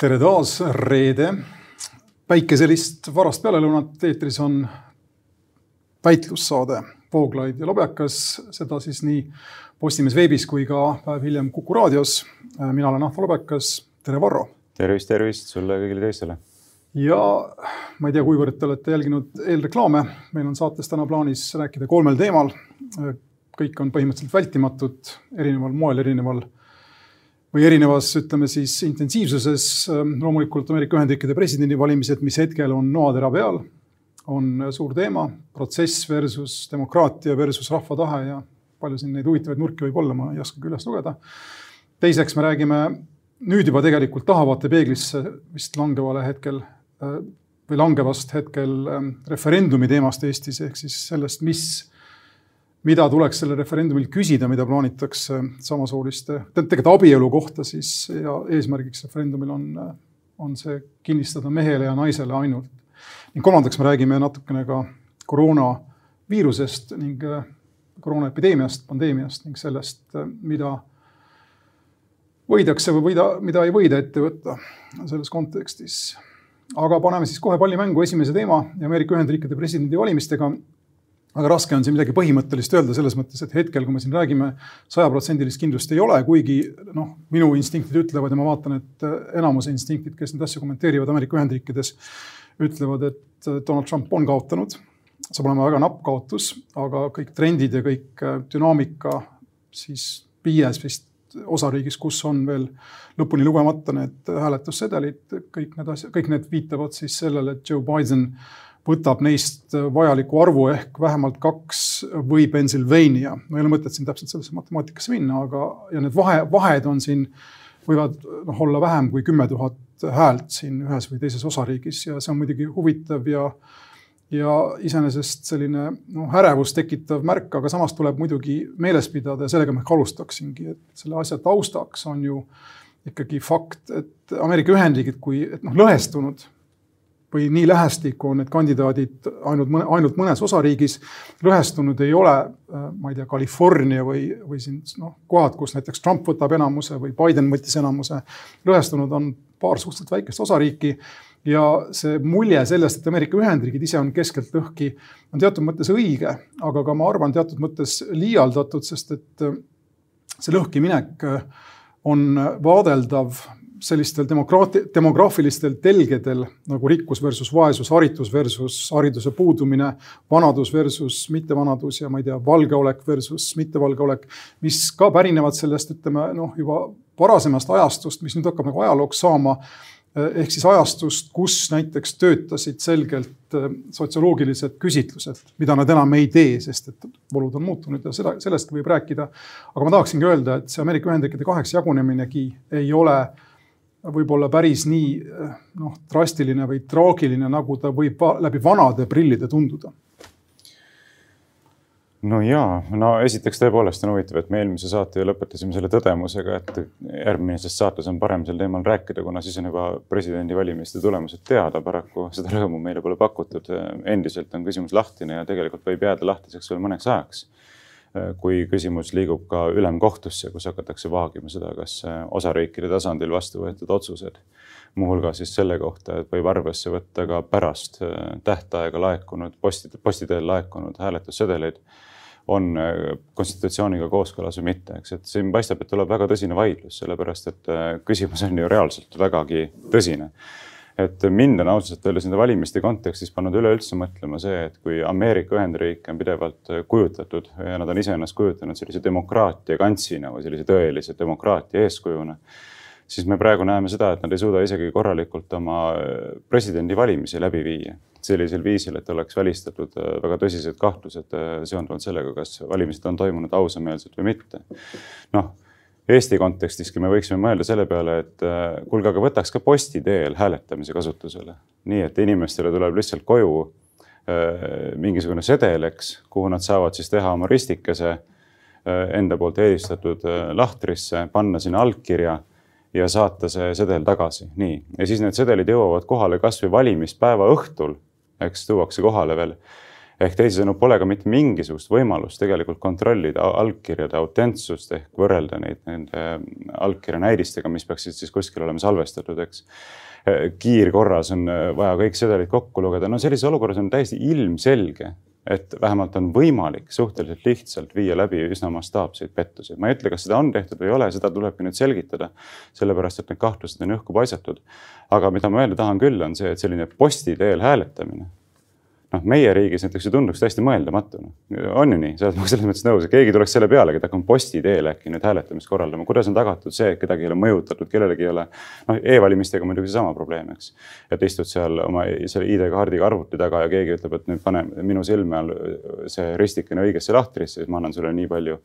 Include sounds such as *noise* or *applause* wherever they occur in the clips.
tere taas, reede. päikeselist varast pealelõunat eetris on väitlussaade Vooglaid ja Lobjakas, seda siis nii Postimees veebis kui ka päev hiljem Kuku raadios. mina olen Ahvo Lobjakas, tere Varro. tervist, tervist sulle ja kõigile teistele. ja ma ei tea, kuivõrd te olete jälginud eelreklaame, meil on saates täna plaanis rääkida kolmel teemal. kõik on põhimõtteliselt vältimatud, erineval moel, erineval või erinevas, ütleme siis intensiivsuses. loomulikult Ameerika Ühendriikide presidendivalimised, mis hetkel on noatera peal, on suur teema. protsess versus demokraatia versus rahva tahe ja palju siin neid huvitavaid nurki võib olla, ma ei oskagi üles lugeda. teiseks me räägime nüüd juba tegelikult tahavaatepeeglisse vist langevale hetkel või langevast hetkel referendumi teemast Eestis ehk siis sellest, mis mida tuleks sellel referendumil küsida, mida plaanitakse samasooliste, tegelikult abielu kohta siis ja eesmärgiks referendumil on, on see kinnistada mehele ja naisele ainult. ning kolmandaks me räägime natukene ka koroonaviirusest ning äh, koroonaepideemiast, pandeemiast ning sellest, äh, mida võidakse või võida, mida ei võida ette võtta selles kontekstis. aga paneme siis kohe palli mängu esimese teema Ameerika Ühendriikide presidendivalimistega väga raske on siin midagi põhimõttelist öelda selles mõttes, et hetkel, kui me siin räägime, sajaprotsendilist kindlust ei ole, kuigi noh, minu instinktid ütlevad ja ma vaatan, et enamuse instinktid, kes neid asju kommenteerivad Ameerika Ühendriikides, ütlevad, et Donald Trump on kaotanud. saab olema väga napp kaotus, aga kõik trendid ja kõik dünaamika siis viies vist osariigis, kus on veel lõpuni lugemata need hääletussedelid, kõik need asjad, kõik need viitavad siis sellele, et Joe Biden võtab neist vajaliku arvu ehk vähemalt kaks või Pennsylvania. no ei ole mõtet siin täpselt sellesse matemaatikasse minna, aga, ja need vahe, vahed on siin, võivad noh, olla vähem kui kümme tuhat häält siin ühes või teises osariigis ja see on muidugi huvitav ja ja iseenesest selline noh, ärevust tekitav märk, aga samas tuleb muidugi meeles pidada ja sellega ma ehk alustaksingi, et selle asja taustaks on ju ikkagi fakt, et Ameerika Ühendriigid kui, et noh, lõhestunud või nii lähestikku on need kandidaadid ainult mõne, ainult mõnes osariigis. lõhestunud ei ole, äh, ma ei tea, California või, või siin noh, kohad, kus näiteks Trump võtab enamuse või Biden võttis enamuse. lõhestunud on paar suhteliselt väikest osariiki ja see mulje sellest, et Ameerika Ühendriigid ise on keskelt lõhki, on teatud mõttes õige, aga ka ma arvan, teatud mõttes liialdatud, sest et äh, see lõhkiminek äh, on vaadeldav sellistel demokraati-, demograafilistel telgedel nagu rikkus versus vaesus, haritus versus hariduse puudumine, vanadus versus mittevanadus ja ma ei tea, valgeolek versus mittevalgeolek, mis ka pärinevad sellest, ütleme noh, juba varasemast ajastust, mis nüüd hakkab nagu ajalooks saama ehk siis ajastust, kus näiteks töötasid selgelt äh, sotsioloogilised küsitlused, mida nad enam ei tee, sest et olud on muutunud ja seda, sellest võib rääkida. aga ma tahaksingi öelda, et see Ameerika Ühendriikide kaheks jaguneminegi ei ole äh, võib-olla päris nii noh, drastiline või traagiline, nagu ta võib läbi vanade prillide tunduda no ja, no esiteks tõepoolest on huvitav, et me eelmise saate lõpetasime selle tõdemusega, et järgmises saates on parem sel teemal rääkida, kuna siis on juba presidendivalimiste tulemused teada. paraku seda rõõmu meile pole pakutud. endiselt on küsimus lahtine ja tegelikult võib jääda lahtiseks veel mõneks ajaks kui küsimus liigub ka ülemkohtusse, kus hakatakse vaagima seda, kas äh, osariikide tasandil vastu võetud otsused, muuhulgas siis selle kohta, et võib arvesse võtta ka pärast äh, tähtaega laekunud posti, posti teel laekunud hääletussedeleid, on konstitutsiooniga kooskõlas või mitte, eks, et siin paistab, et tuleb väga tõsine vaidlus, sellepärast et küsimus on ju reaalselt vägagi tõsine et mind on ausalt öeldes nende valimiste kontekstis pannud üleüldse mõtlema see, et kui Ameerika Ühendriike on pidevalt kujutatud ja nad on iseennast kujutanud sellise demokraatia kantsina või sellise tõelise demokraatia eeskujuna, siis me praegu näeme seda, et nad ei suuda isegi korralikult oma presidendivalimisi läbi viia sellisel viisil, et oleks välistatud väga tõsised kahtlused seonduvalt sellega, kas valimised on toimunud ausameelselt või mitte. noh Eesti kontekstiski me võiksime mõelda selle peale, et äh, kuulge, aga võtaks ka posti teel hääletamise kasutusele. nii et inimestele tuleb lihtsalt koju äh, mingisugune sedel, eks, kuhu nad saavad siis teha oma ristikese äh, enda poolt eelistatud lahtrisse, panna sinna allkirja ja saata see sedel tagasi. nii, ja siis need sedelid jõuavad kohale kasvõi valimispäeva õhtul, eks tuuakse kohale veel ehk teisisõnu, pole ka mitte mingisugust võimalust tegelikult kontrollida allkirjade autentsust ehk võrrelda neid nende allkirja näidistega, mis peaksid siis kuskil olema salvestatud, eks. kiirkorras on vaja kõik sedelid kokku lugeda, no sellises olukorras on täiesti ilmselge, et vähemalt on võimalik suhteliselt lihtsalt viia läbi üsna mastaapseid pettusi. ma ei ütle, kas seda on tehtud või ei ole, seda tulebki nüüd selgitada, sellepärast et need kahtlused on õhku paisatud. aga mida ma öelda tahan küll, on see, et selline posti teel hääletamine noh, meie riigis näiteks ju tunduks täiesti mõeldamatu no.. on ju nii, selles mõttes nõus, et keegi tuleks selle peale, et hakkame posti teel äkki nüüd hääletamist korraldama, kuidas on tagatud see, et kedagi ei ole mõjutatud, kellelegi ei ole. noh e-valimistega muidugi seesama probleem, eks. et istud seal oma selle ID-kaardiga arvuti taga ja keegi ütleb, et nüüd pane minu silme all see ristikene õigesse lahtrisse, siis ma annan sulle nii palju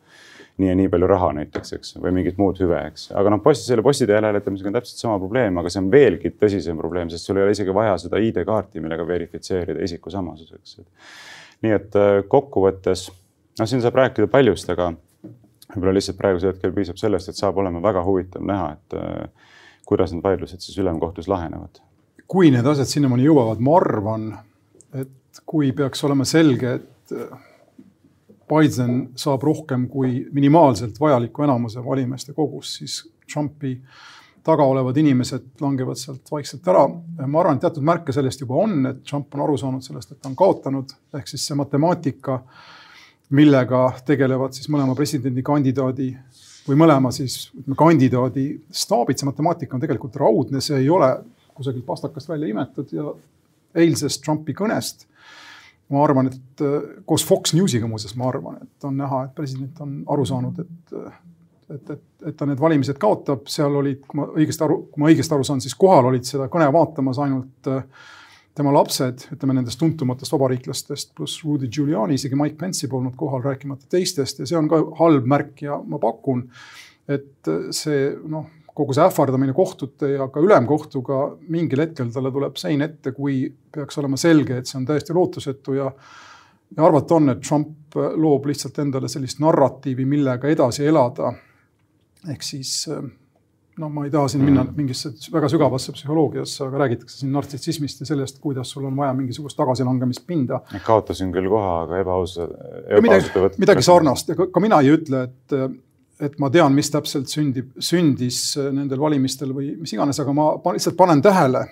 nii ja nii palju raha näiteks, eks, või mingit muud hüve, eks. aga noh, posti, selle posti teel hääletamisega on täpselt sama probleem, aga see on veelgi tõsisem probleem, sest sul ei ole isegi vaja seda ID-kaarti, millega verifitseerida isikusamasust, eks. nii et äh, kokkuvõttes, noh, siin saab rääkida paljust, aga võib-olla lihtsalt praegusel hetkel piisab sellest, et saab olema väga huvitav näha, et äh, kuidas need vaidlused siis ülemkohtus lahenevad. kui need asjad sinnamaani jõuavad, ma arvan, et kui peaks olema selge, et Biden saab rohkem kui minimaalselt vajaliku enamuse valimeeste kogus, siis Trumpi taga olevad inimesed langevad sealt vaikselt ära. ma arvan, et teatud märke sellest juba on, et Trump on aru saanud sellest, et ta on kaotanud, ehk siis see matemaatika, millega tegelevad siis mõlema presidendikandidaadi või mõlema siis ütleme kandidaadi staabid, see matemaatika on tegelikult raudne, see ei ole kusagilt pastakast välja imetud ja eilsest Trumpi kõnest ma arvan, et äh, koos Fox Newsiga muuseas, ma arvan, et on näha, et president on aru saanud, et äh, et, et, et ta need valimised kaotab, seal olid, kui ma õigesti aru, kui ma õigesti aru saan, siis kohal olid seda kõne vaatamas ainult äh, tema lapsed, ütleme nendest tuntumatest vabariiklastest, pluss Rudy Giuliani, isegi Mike Pence'i polnud kohal, rääkimata teistest. Ja see on ka halb märk ja ma pakun, et see noh kogu see ähvardamine kohtute ja ka ülemkohtuga mingil hetkel talle tuleb sein ette, kui peaks olema selge, et see on täiesti lootusetu ja ja arvata on, et Trump loob lihtsalt endale sellist narratiivi, millega edasi elada. ehk siis no ma ei taha siin minna mingisse väga sügavasse psühholoogiasse, aga räägitakse siin nartsissismist ja sellest, kuidas sul on vaja mingisugust tagasilangemispinda. kaotasin küll koha, aga ebaausa. midagi, midagi sarnast ja ka, ka mina ei ütle, et et ma tean, mis täpselt sündib, sündis äh, nendel valimistel või mis iganes, aga ma lihtsalt panen tähele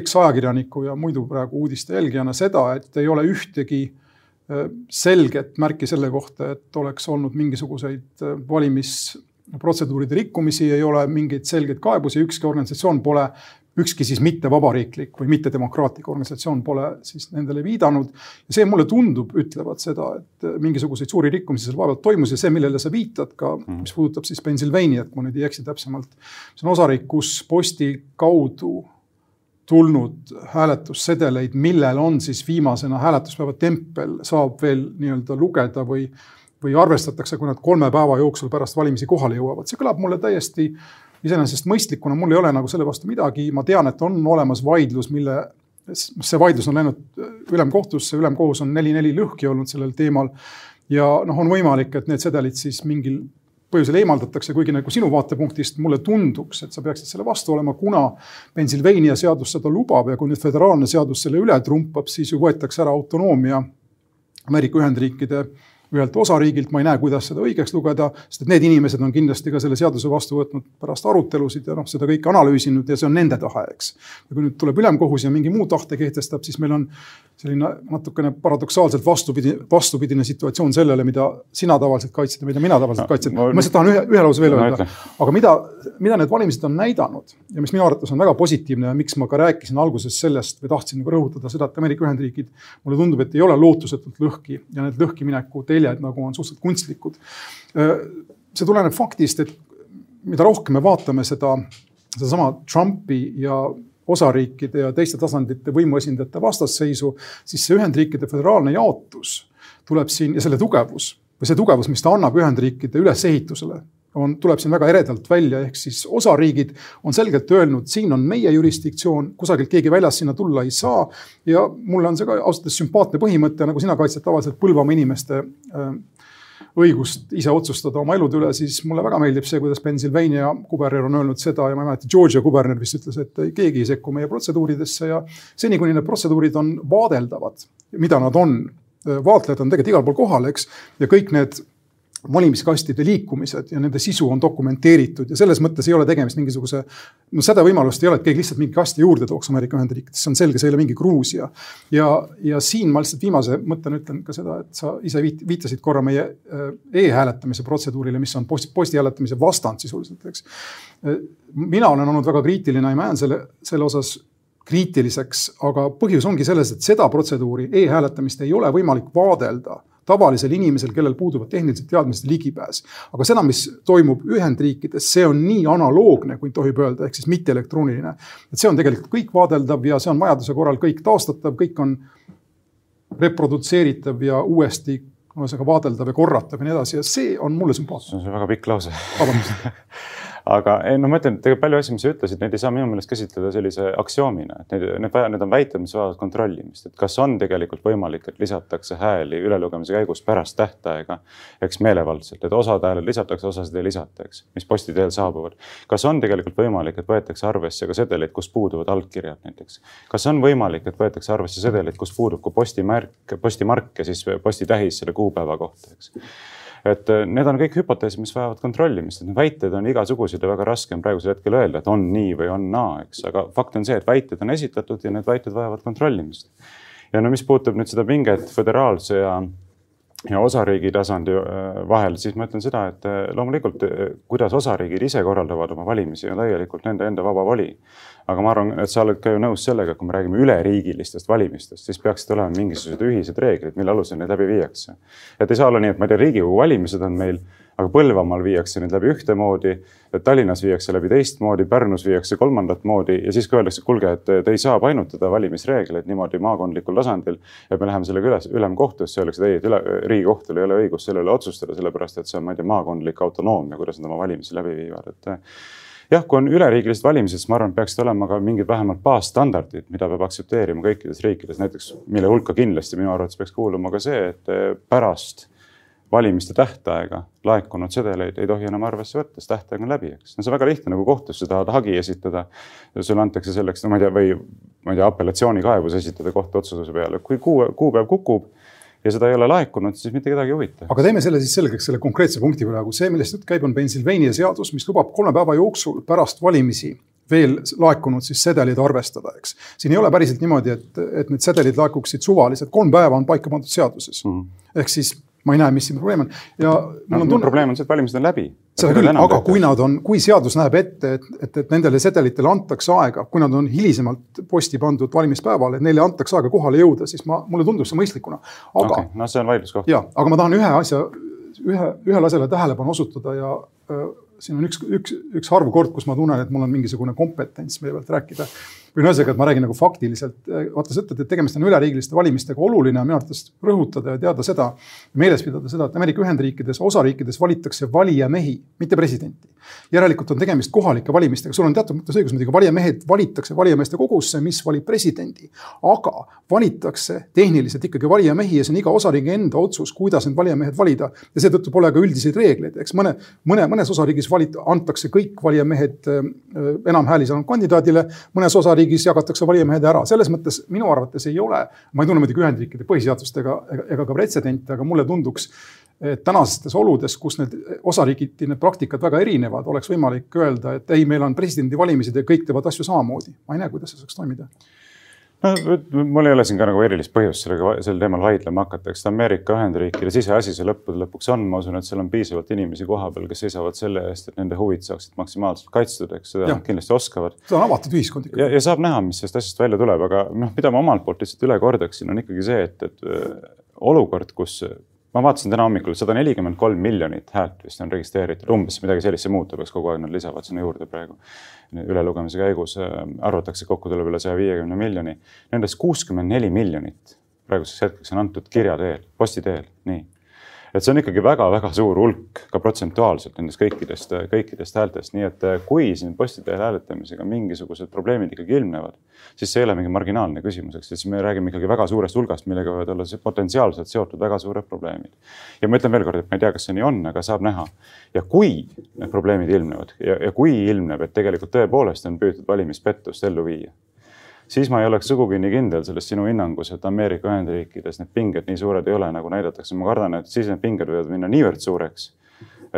eksajakirjaniku ja muidu praegu uudiste jälgijana seda, et ei ole ühtegi äh, selget märki selle kohta, et oleks olnud mingisuguseid äh, valimisprotseduuride rikkumisi, ei ole mingeid selgeid kaebusi, ükski organisatsioon pole ükski siis mittevabariiklik või mittedemokraatlik organisatsioon pole siis nendele viidanud. ja see mulle tundub, ütlevad seda, et mingisuguseid suuri rikkumisi seal vaevalt toimus ja see, millele sa viitad ka, mhm. mis puudutab siis Pennsylvaniat, kui ma nüüd ei eksi täpsemalt. see on osariik, kus posti kaudu tulnud hääletussedeleid, millel on siis viimasena hääletuspäeva tempel, saab veel nii-öelda lugeda või, või arvestatakse, kui nad kolme päeva jooksul pärast valimisi kohale jõuavad. see kõlab mulle täiesti iseenesest mõistlikuna mul ei ole nagu selle vastu midagi, ma tean, et on olemas vaidlus, mille, see vaidlus on läinud ülemkohtusse, ülemkohus on neli-neli lõhki olnud sellel teemal. ja noh, on võimalik, et need sedelid siis mingil põhjusel eemaldatakse, kuigi nagu sinu vaatepunktist mulle tunduks, et sa peaksid selle vastu olema, kuna Pennsylvania seadus seda lubab ja kui nüüd föderaalne seadus selle üle trumpab, siis ju võetakse ära autonoomia Ameerika Ühendriikide ühelt osariigilt, ma ei näe, kuidas seda õigeks lugeda, sest et need inimesed on kindlasti ka selle seaduse vastu võtnud pärast arutelusid ja noh, seda kõike analüüsinud ja see on nende tahe, eks. ja kui nüüd tuleb ülemkohus ja mingi muu tahte kehtestab, siis meil on selline natukene paradoksaalselt vastupidi, vastupidine situatsioon sellele, mida sina tavaliselt kaitsed ja mida mina tavaliselt no, kaitsen. ma lihtsalt tahan ühe, ühe lause veel öelda, aga mida, mida need valimised on näidanud ja mis minu arvates on väga positiivne ja miks ma ka rääkisin alguses sellest või tahtsin nagu rõhutada seda, et Ameerika Ühendriigid mulle tundub, et ei ole lootusetult lõhki ja need lõhkimineku teljed nagu on suhteliselt kunstlikud. see tuleneb faktist, et mida rohkem me vaatame seda, sedasama Trumpi ja osariikide ja teiste tasandite võimuesindajate vastasseisu, siis see Ühendriikide föderaalne jaotus tuleb siin ja selle tugevus või see tugevus, mis ta annab Ühendriikide ülesehitusele, on, tuleb siin väga eredalt välja, ehk siis osariigid on selgelt öelnud, siin on meie jurisdiktsioon, kusagilt keegi väljast sinna tulla ei saa. ja mulle on see ka ausalt öeldes sümpaatne põhimõte, nagu sina kaitsed tavaliselt Põlvamaa inimeste äh, õigust ise otsustada oma elude üle, siis mulle väga meeldib see, kuidas Pennsylvania kuberner on öelnud seda ja ma ei mäleta, Georgia kuberner vist ütles, et keegi ei sekku meie protseduuridesse ja seni, kuni need protseduurid on vaadeldavad, mida nad on, vaatlejad on tegelikult igal pool kohal, eks. ja kõik need valimiskastide liikumised ja nende sisu on dokumenteeritud ja selles mõttes ei ole tegemist mingisuguse. no seda võimalust ei ole, et keegi lihtsalt mingi kasti juurde tooks Ameerika Ühendriikides, see on selge, see ei ole mingi Gruusia. ja, ja siin ma lihtsalt viimase mõttena ütlen ka seda, et sa ise viitasid korra meie äh, e-hääletamise protseduurile, mis on posti, posti hääletamise vastand sisuliselt, eks. Mina olen olnud väga kriitiline ja ma jään selle, selle osas kriitiliseks, aga põhjus ongi selles, et seda protseduuri e-hääletamist ei ole võimalik vaadelda tavalisel inimesel, kellel puuduvad tehnilised teadmised ligipääs. aga seda, mis toimub Ühendriikides, see on nii analoogne, kui tohib öelda, ehk siis mitte elektrooniline. et see on tegelikult kõik vaadeldav ja see on vajaduse korral kõik taastatav, kõik on reprodutseeritav ja uuesti ühesõnaga vaadeldav ja korratav ja nii edasi ja see on mulle sümpaatne. see on väga pikk lause. vabandust *laughs* *laughs* aga ei no ma ütlen, tegelikult palju asju, mis sa ütlesid, neid ei saa minu meelest käsitleda sellise aktsioomina, et need, need, need on väited, mis vajavad kontrollimist, et kas on tegelikult võimalik, et lisatakse hääli ülelugemise käigus pärast tähtaega, eks meelevaldselt, et osad hääled lisatakse, osasid ei lisata, eks, mis posti teel saabuvad. kas on tegelikult võimalik, et võetakse arvesse ka sedeleid, kus puuduvad allkirjad näiteks? kas on võimalik, et võetakse arvesse sedeleid, kus puudub ka postimärk, postimark ja siis postitähis selle kuupäeva kohta, eks et äh, need on kõik hüpoteesid, mis vajavad kontrollimist, et väited on igasugused ja väga raske on praegusel hetkel öelda, et on nii või on naa, eks, aga fakt on see, et väited on esitatud ja need väited vajavad kontrollimist. ja no mis puutub nüüd seda pinget föderaalse ja ja osariigi tasandi äh, vahel, siis ma ütlen seda, et äh, loomulikult, kuidas osariigid ise korraldavad oma valimisi, on täielikult nende enda vaba vali aga ma arvan, et sa oled ka ju nõus sellega, et kui me räägime üleriigilistest valimistest, siis peaksid olema mingisugused ühised reeglid, mille alusel neid läbi viiakse. et ei saa olla nii, et ma ei tea, Riigikogu valimised on meil, aga Põlvamaal viiakse neid läbi ühtemoodi, Tallinnas viiakse läbi teistmoodi, Pärnus viiakse kolmandat moodi ja siis ka öeldakse, et kuulge, et te ei saa painutada valimisreegleid niimoodi maakondlikul tasandil. et me läheme sellega üles, ülemkohtusse, öeldakse, et ei, et üle, Riigikohtul ei ole õigust selle üle otsustada, sellepärast et see on, ma ei tea, maakondlik autonoomia, kuidas nad oma valimisi läbi viivad, et jah, kui on üleriigilised valimised, siis ma arvan, peaksid olema ka mingid vähemalt baasstandardid, mida peab aktsepteerima kõikides riikides, näiteks mille hulka kindlasti minu arvates peaks kuuluma ka see, et eh, pärast valimiste tähtaega laekunud sedeleid ei tohi enam arvesse võtta, sest tähtaeg on läbi, eks. no see on väga lihtne, nagu kohtusse tahad hagi esitada, sulle antakse selleks, no ma ei tea, või ma ei tea, apellatsioonikaebus esitada kohtuotsuse peale, kui kuu, kuupäev kukub ja seda ei ole laekunud, siis mitte kedagi ei huvita. aga teeme selle siis selgeks, selle konkreetse punkti praegu, see, millest jutt käib, on Pennsylvania seadus, mis lubab kolme päeva jooksul pärast valimisi veel laekunud siis sedelid arvestada, eks. siin ei ole päriselt niimoodi, et, et need sedelid laekuksid suvaliselt, kolm päeva on paika pandud seaduses mm. -hmm. ehk siis ma ei näe, mis siin probleem on ja mul on tunne. probleem on see, et valimised on läbi. seda küll, aga kui nad on, kui seadus näeb ette, et, et, et nendele sedelitele antakse aega, kui nad on hilisemalt posti pandud valimispäeval, et neile antakse aega kohale jõuda, siis ma, mulle tundub see mõistlikuna. aga okay,. no see on vaidluskoht. ja, aga ma tahan ühe asja, ühe, ühele asjale tähelepanu osutada ja äh, siin on üks, üks, üks harv kord, kus ma tunnen, et mul on mingisugune kompetents meie pealt rääkida või no ühesõnaga, et ma räägin nagu faktiliselt. vaata, sa ütled, et tegemist on üleriigiliste valimistega, oluline on minu arvates rõhutada ja teada seda, meeles pidada seda, et Ameerika Ühendriikides, osariikides valitakse valijamehi, mitte presidenti. järelikult on tegemist kohalike valimistega, sul on teatud mõttes õigus, muidugi valijamehed valitakse valijameeste kogusse, mis valib presidendi. aga valitakse tehniliselt ikkagi valijamehi ja see on iga osariigi enda otsus, kuidas need valijamehed valida. ja seetõttu pole ka üldiseid reegleid, eks mõne, mõne, mõnes osariigis valit-, antakse kõik valijamehed äh, enam hääli saanud kandidaadile, mõnes osariigis riigis jagatakse valijamehed ära, selles mõttes minu arvates ei ole, ma ei tunne muidugi Ühendriikide põhiseadust ega, ega, ka pretsedente, aga mulle tunduks, et tänastes oludes, kus need osariigiti need praktikad väga erinevad, oleks võimalik öelda, et ei, meil on presidendivalimised ja kõik teevad asju samamoodi. ma ei näe, kuidas see saaks toimida no mul ei ole siin ka nagu erilist põhjust sellega, sel teemal vaidlema hakata, eks ta Ameerika Ühendriikide siseasi see lõppude lõpuks on, ma usun, et seal on piisavalt inimesi kohapeal, kes seisavad selle eest, et nende huvid saaksid maksimaalselt kaitstud, eks seda nad kindlasti oskavad. see on avatud ühiskond ikka. ja, saab näha, mis sellest asjast välja tuleb, aga noh, mida ma omalt poolt lihtsalt üle kordaksin, on ikkagi see, et, et äh, olukord, kus ma vaatasin täna hommikul sada nelikümmend kolm miljonit häält vist on registreeritud, umbes midagi sellist, see muutub, eks kogu aeg nad lisavad sinna juurde praegu. ülelugemise käigus äh, arvatakse, kokku tuleb üle saja viiekümne miljoni. Nendest kuuskümmend neli miljonit praeguseks hetkeks on antud kirja teel, posti teel, nii et see on ikkagi väga-väga suur hulk ka protsentuaalselt nendest kõikidest, kõikidest häältest, nii et eh, kui siin posti teel hääletamisega mingisugused probleemid ikkagi ilmnevad, siis see ei ole mingi marginaalne küsimus, eks, siis me räägime ikkagi väga suurest hulgast, millega võivad olla potentsiaalselt seotud väga suured probleemid. ja ma ütlen veelkord, et ma ei tea, kas see nii on, aga saab näha. ja kui need probleemid ilmnevad ja, ja kui ilmneb, et tegelikult tõepoolest on püütud valimispettust ellu viia siis ma ei oleks sugugi nii kindel selles sinu hinnangus, et Ameerika Ühendriikides need pinged nii suured ei ole, nagu näidatakse. ma kardan, et siis need pinged võivad minna niivõrd suureks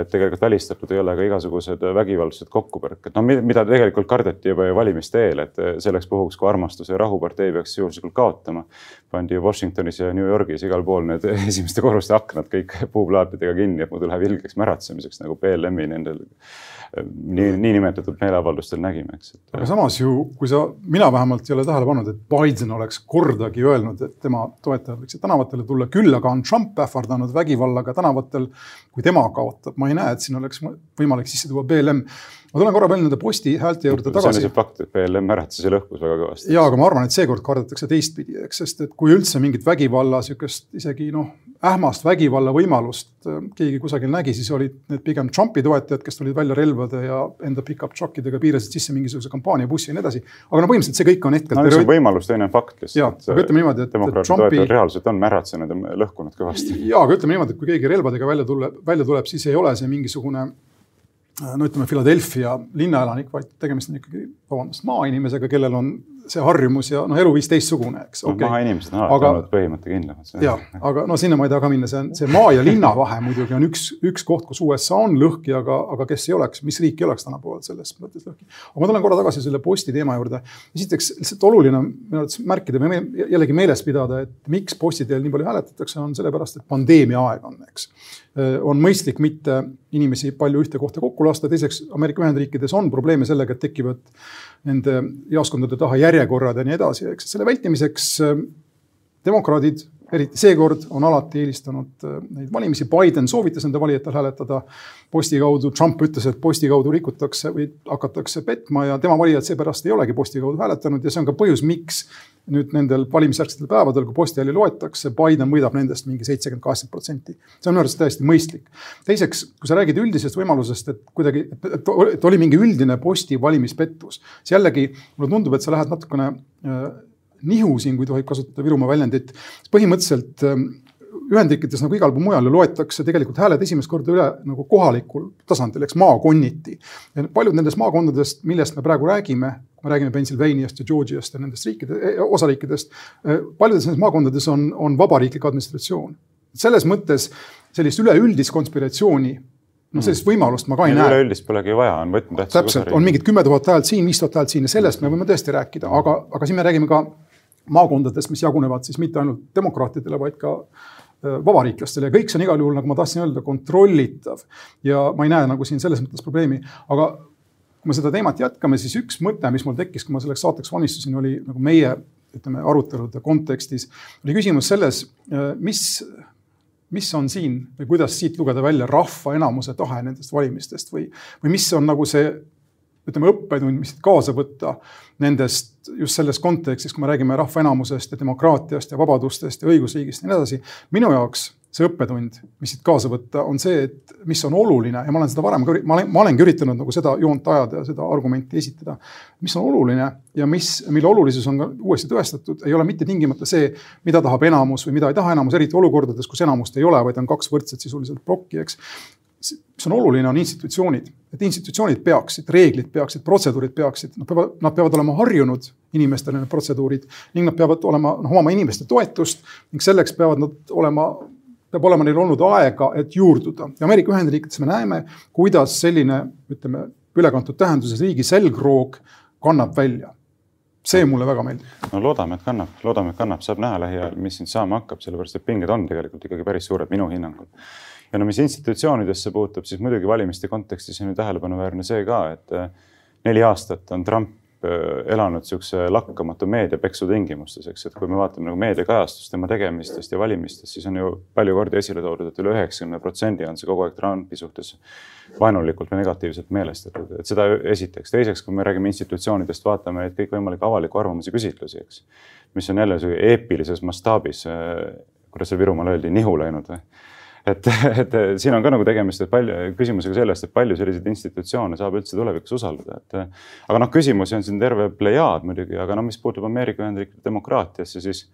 et tegelikult välistatud ei ole ka igasugused vägivaldsed kokkupõrked, no mida tegelikult kardeti juba ju valimiste eel, et selleks puhuks, kui armastus ja rahupartei peaks juhuslikult kaotama, pandi ju Washingtonis ja New Yorgis igal pool need *laughs* esimeste korruste aknad kõik puuplaatidega kinni, et muidu läheb ilgeks märatsemiseks nagu BLM-i nendel nii, niinimetatud meeleavaldustel nägime, eks. aga samas ju, kui sa, mina vähemalt ei ole tähele pannud, et Biden oleks kordagi öelnud, et tema toetajad võiksid tänavatele tulla, küll aga on Trump ähvardanud vägivallaga tänavatel, kui tema kaotab. Ma ei näe, et siin oleks võimalik sisse tuua BLM ma tulen korra veel nende posti häälte juurde tagasi. see on lihtsalt fakt, et BLM äratas ja lõhkus väga kõvasti. ja, aga ma arvan, et seekord kardetakse teistpidi, eks, sest et kui üldse mingit vägivalla, sihukest isegi noh, ähmast vägivalla võimalust äh, keegi kusagil nägi, siis olid need pigem Trumpi toetajad, kes tulid välja relvade ja enda pickup truck idega piirasid sisse mingisuguse kampaaniabussi ja nii edasi. aga no põhimõtteliselt see kõik on hetkel. no üks on võimalus, teine on fakt lihtsalt. aga ütleme niimoodi, et. demokraatide Trumpi... toetajad reaalselt on märatsenud ja lõhkunud kõvasti. ja, aga ütleme niimoodi, et kui keegi relvadega välja tuleb, välja tuleb, siis ei ole see mingisugune no ütleme, Philadelphia linnaelanik, vaid tegemist on ikkagi, vabandust, maainimesega, kellel on see harjumus ja noh, eluviis teistsugune, eks okay.. no maainimesed on alati olnud põhimõttekindlamad. jah, aga no sinna ma ei taha ka minna, see on see maa ja linna vahe muidugi on üks, üks koht, kus USA on lõhki, aga, aga kes ei oleks, mis riik ei oleks tänapäeval selles mõttes lõhki. aga ma tulen korra tagasi selle posti teema juurde. esiteks lihtsalt oluline on minu arvates märkida või jällegi meeles pidada, et miks posti teel nii palju hääletatakse, on sellepärast, et pandeemia aeg on, eks on mõistlik mitte inimesi palju ühte kohta kokku lasta, teiseks Ameerika Ühendriikides on probleeme sellega, et tekivad nende jaoskondade taha järjekorrad ja nii edasi, eks. Selle vältimiseks demokraadid eriti seekord on alati eelistanud äh, neid valimisi. Biden soovitas nende valijatel hääletada posti kaudu. Trump ütles, et posti kaudu rikutakse või hakatakse petma ja tema valijad seepärast ei olegi posti kaudu hääletanud ja see on ka põhjus, miks nüüd nendel valimisjärgsetel päevadel, kui postihääli loetakse, Biden võidab nendest mingi seitsekümmend, kaheksakümmend protsenti. see on minu arust täiesti mõistlik. teiseks, kui sa räägid üldisest võimalusest, et kuidagi, et oli mingi üldine posti valimispettus, siis jällegi mulle tundub, et sa lähed natukene äh, nihu siin, kui tohib kasutada Virumaa väljendit. põhimõtteliselt ähm, Ühendriikides nagu igal pool mujal ju loetakse tegelikult hääled esimest korda üle nagu kohalikul tasandil, eks maakonniti. ja paljud nendest maakondadest, millest me praegu räägime, me räägime Pennsylvaniast ja Georgiast ja nendest riikide, e, osariikidest. Äh, paljudes nendes maakondades on, on vabariiklik administratsioon. selles mõttes sellist üleüldist konspiratsiooni no sellist võimalust ma ka ei näe. üleüldist polegi vaja, on võtmetähtsusega. täpselt, on mingid kümme tuhat häält siin, viis tuhat häält siin ja sellest me võime tõesti rääkida, aga, aga siin me räägime ka maakondades, mis jagunevad siis mitte ainult demokraatidele, vaid ka äh, vabariiklastele ja kõik see on igal juhul, nagu ma tahtsin öelda, kontrollitav. ja ma ei näe nagu siin selles mõttes probleemi, aga kui me seda teemat jätkame, siis üks mõte, mis mul tekkis, kui ma selleks saateks valmistusin, oli nagu meie ütleme arutelude kontekstis, oli küsimus selles, äh, mis, mis on siin või kuidas siit lugeda välja rahva enamuse tahe nendest valimistest või, või mis on nagu see ütleme, õppetund, mis kaasa võtta nendest just selles kontekstis, kui me räägime rahva enamusest ja demokraatiast ja vabadustest ja õigusriigist ja nii edasi. minu jaoks see õppetund, mis siit kaasa võtta, on see, et mis on oluline ja ma olen seda varem ka, ma olen, ma olengi üritanud nagu seda joont ajada ja seda argumenti esitada. mis on oluline ja mis, mille olulisus on ka uuesti tõestatud, ei ole mitte tingimata see, mida tahab enamus või mida ei taha enamus, eriti olukordades, kus enamust ei ole, vaid on kaks võrdset sisuliselt plokki, eks mis on oluline, on institutsioonid, et institutsioonid peaksid, reeglid peaksid, protseduurid peaksid, nad peavad, nad peavad olema harjunud inimestele need protseduurid ning nad peavad olema, noh, omama inimeste toetust ning selleks peavad nad olema, peab olema neil olnud aega, et juurduda. ja Ameerika Ühendriikides me näeme, kuidas selline, ütleme, ülekantud tähenduses riigi selgroog kannab välja. See mulle väga meeldib. no loodame, et kannab, loodame, et kannab, saab näha lähiajal, mis siin saama hakkab, sellepärast et pinged on tegelikult ikkagi päris suured minu hinnangul ja no mis institutsioonidesse puutub, siis muidugi valimiste kontekstis on ju tähelepanuväärne see ka, et äh, neli aastat on Trump äh, elanud niisuguse lakkamatu meediapeksu tingimustes, eks, et kui me vaatame nagu meediakajastust tema tegemistest ja valimistest, siis on ju palju kordi esile toodud, et üle üheksakümne protsendi on see kogu aeg Trumpi suhtes vaenulikult või negatiivselt meelestatud, et seda esiteks. teiseks, kui me räägime institutsioonidest, vaatame neid kõikvõimalikke avaliku arvamuse küsitlusi, eks, mis on jälle eepilises mastaabis, äh, kuidas see Virumaal öeldi, nihu läinud või *laughs* et, et siin on ka nagu tegemist, et palju küsimusega sellest, et palju selliseid institutsioone saab üldse tulevikus usaldada, et. aga noh, küsimusi on siin terve plejaad muidugi, aga no mis puutub Ameerika Ühendriikide demokraatiasse, siis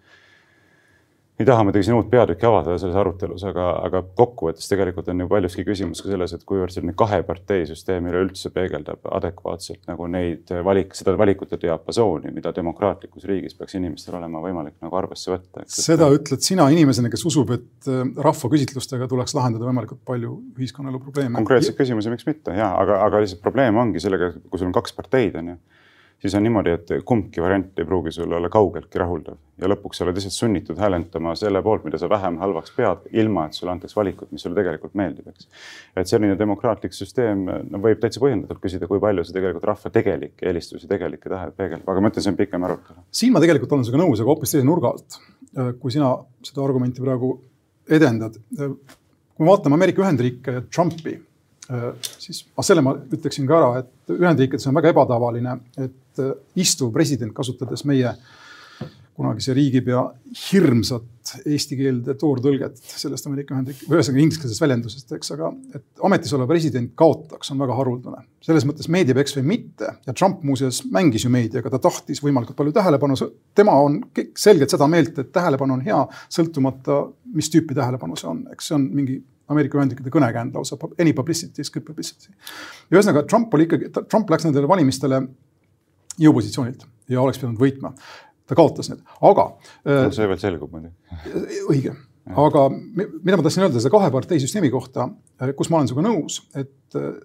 ei taha muidugi siin uut peatükki avada selles arutelus, aga, aga kokkuvõttes tegelikult on ju paljuski küsimus ka selles, et kuivõrd selline kaheparteisüsteem üleüldse peegeldab adekvaatselt nagu neid valik, seda valikute diapasooni, mida demokraatlikus riigis peaks inimestel olema võimalik nagu arvesse võtta. seda ütled sina inimesena, kes usub, et äh, rahvaküsitlustega tuleks lahendada võimalikult palju ühiskonnaelu probleeme. konkreetseid küsimusi, miks mitte ja, aga, aga lihtsalt probleem ongi sellega, kui sul on kaks parteid, on ju siis on niimoodi, et kumbki variant ei pruugi sulle olla kaugeltki rahuldav ja lõpuks sa oled lihtsalt sunnitud häälendama selle poolt, mida sa vähem halvaks pead, ilma et sulle antaks valikut, mis sulle tegelikult meeldib, eks. et selline demokraatlik süsteem no, võib täitsa põhjendatult küsida, kui palju see tegelikult rahva tegelikke eelistusi, tegelikke tahet peegeldab, aga ma ütlen, see on pikem arutelu. siin ma tegelikult olen sinuga nõus, aga hoopis teise nurga alt. kui sina seda argumenti praegu edendad. kui me vaatame Ameerika Ühendriike ja Trumpi siis ah, selle ma ütleksin ka ära, et Ühendriikides on väga ebatavaline, et äh, istuv president, kasutades meie kunagise riigipea hirmsat eesti keelde toortõlget sellest Ameerika Ühendriik-, ühesõnaga ingliskeelsest väljendusest, eks, aga et ametis olev president kaotaks, on väga haruldane. selles mõttes meedia peks või mitte ja Trump muuseas mängis ju meediaga, ta tahtis võimalikult palju tähelepanu, tema on selgelt seda meelt, et tähelepanu on hea, sõltumata, mis tüüpi tähelepanu see on, eks see on mingi Ameerika Ühendriikide kõnekäänd lausa, any publicity is good publicity. ja ühesõnaga Trump oli ikkagi, Trump läks nendele valimistele jõupositsioonilt ja oleks pidanud võitma. ta kaotas need, aga no,. see veel selgub muidugi. õige, aga mida ma tahtsin öelda selle kahe partei süsteemi kohta, kus ma olen sinuga nõus, et äh,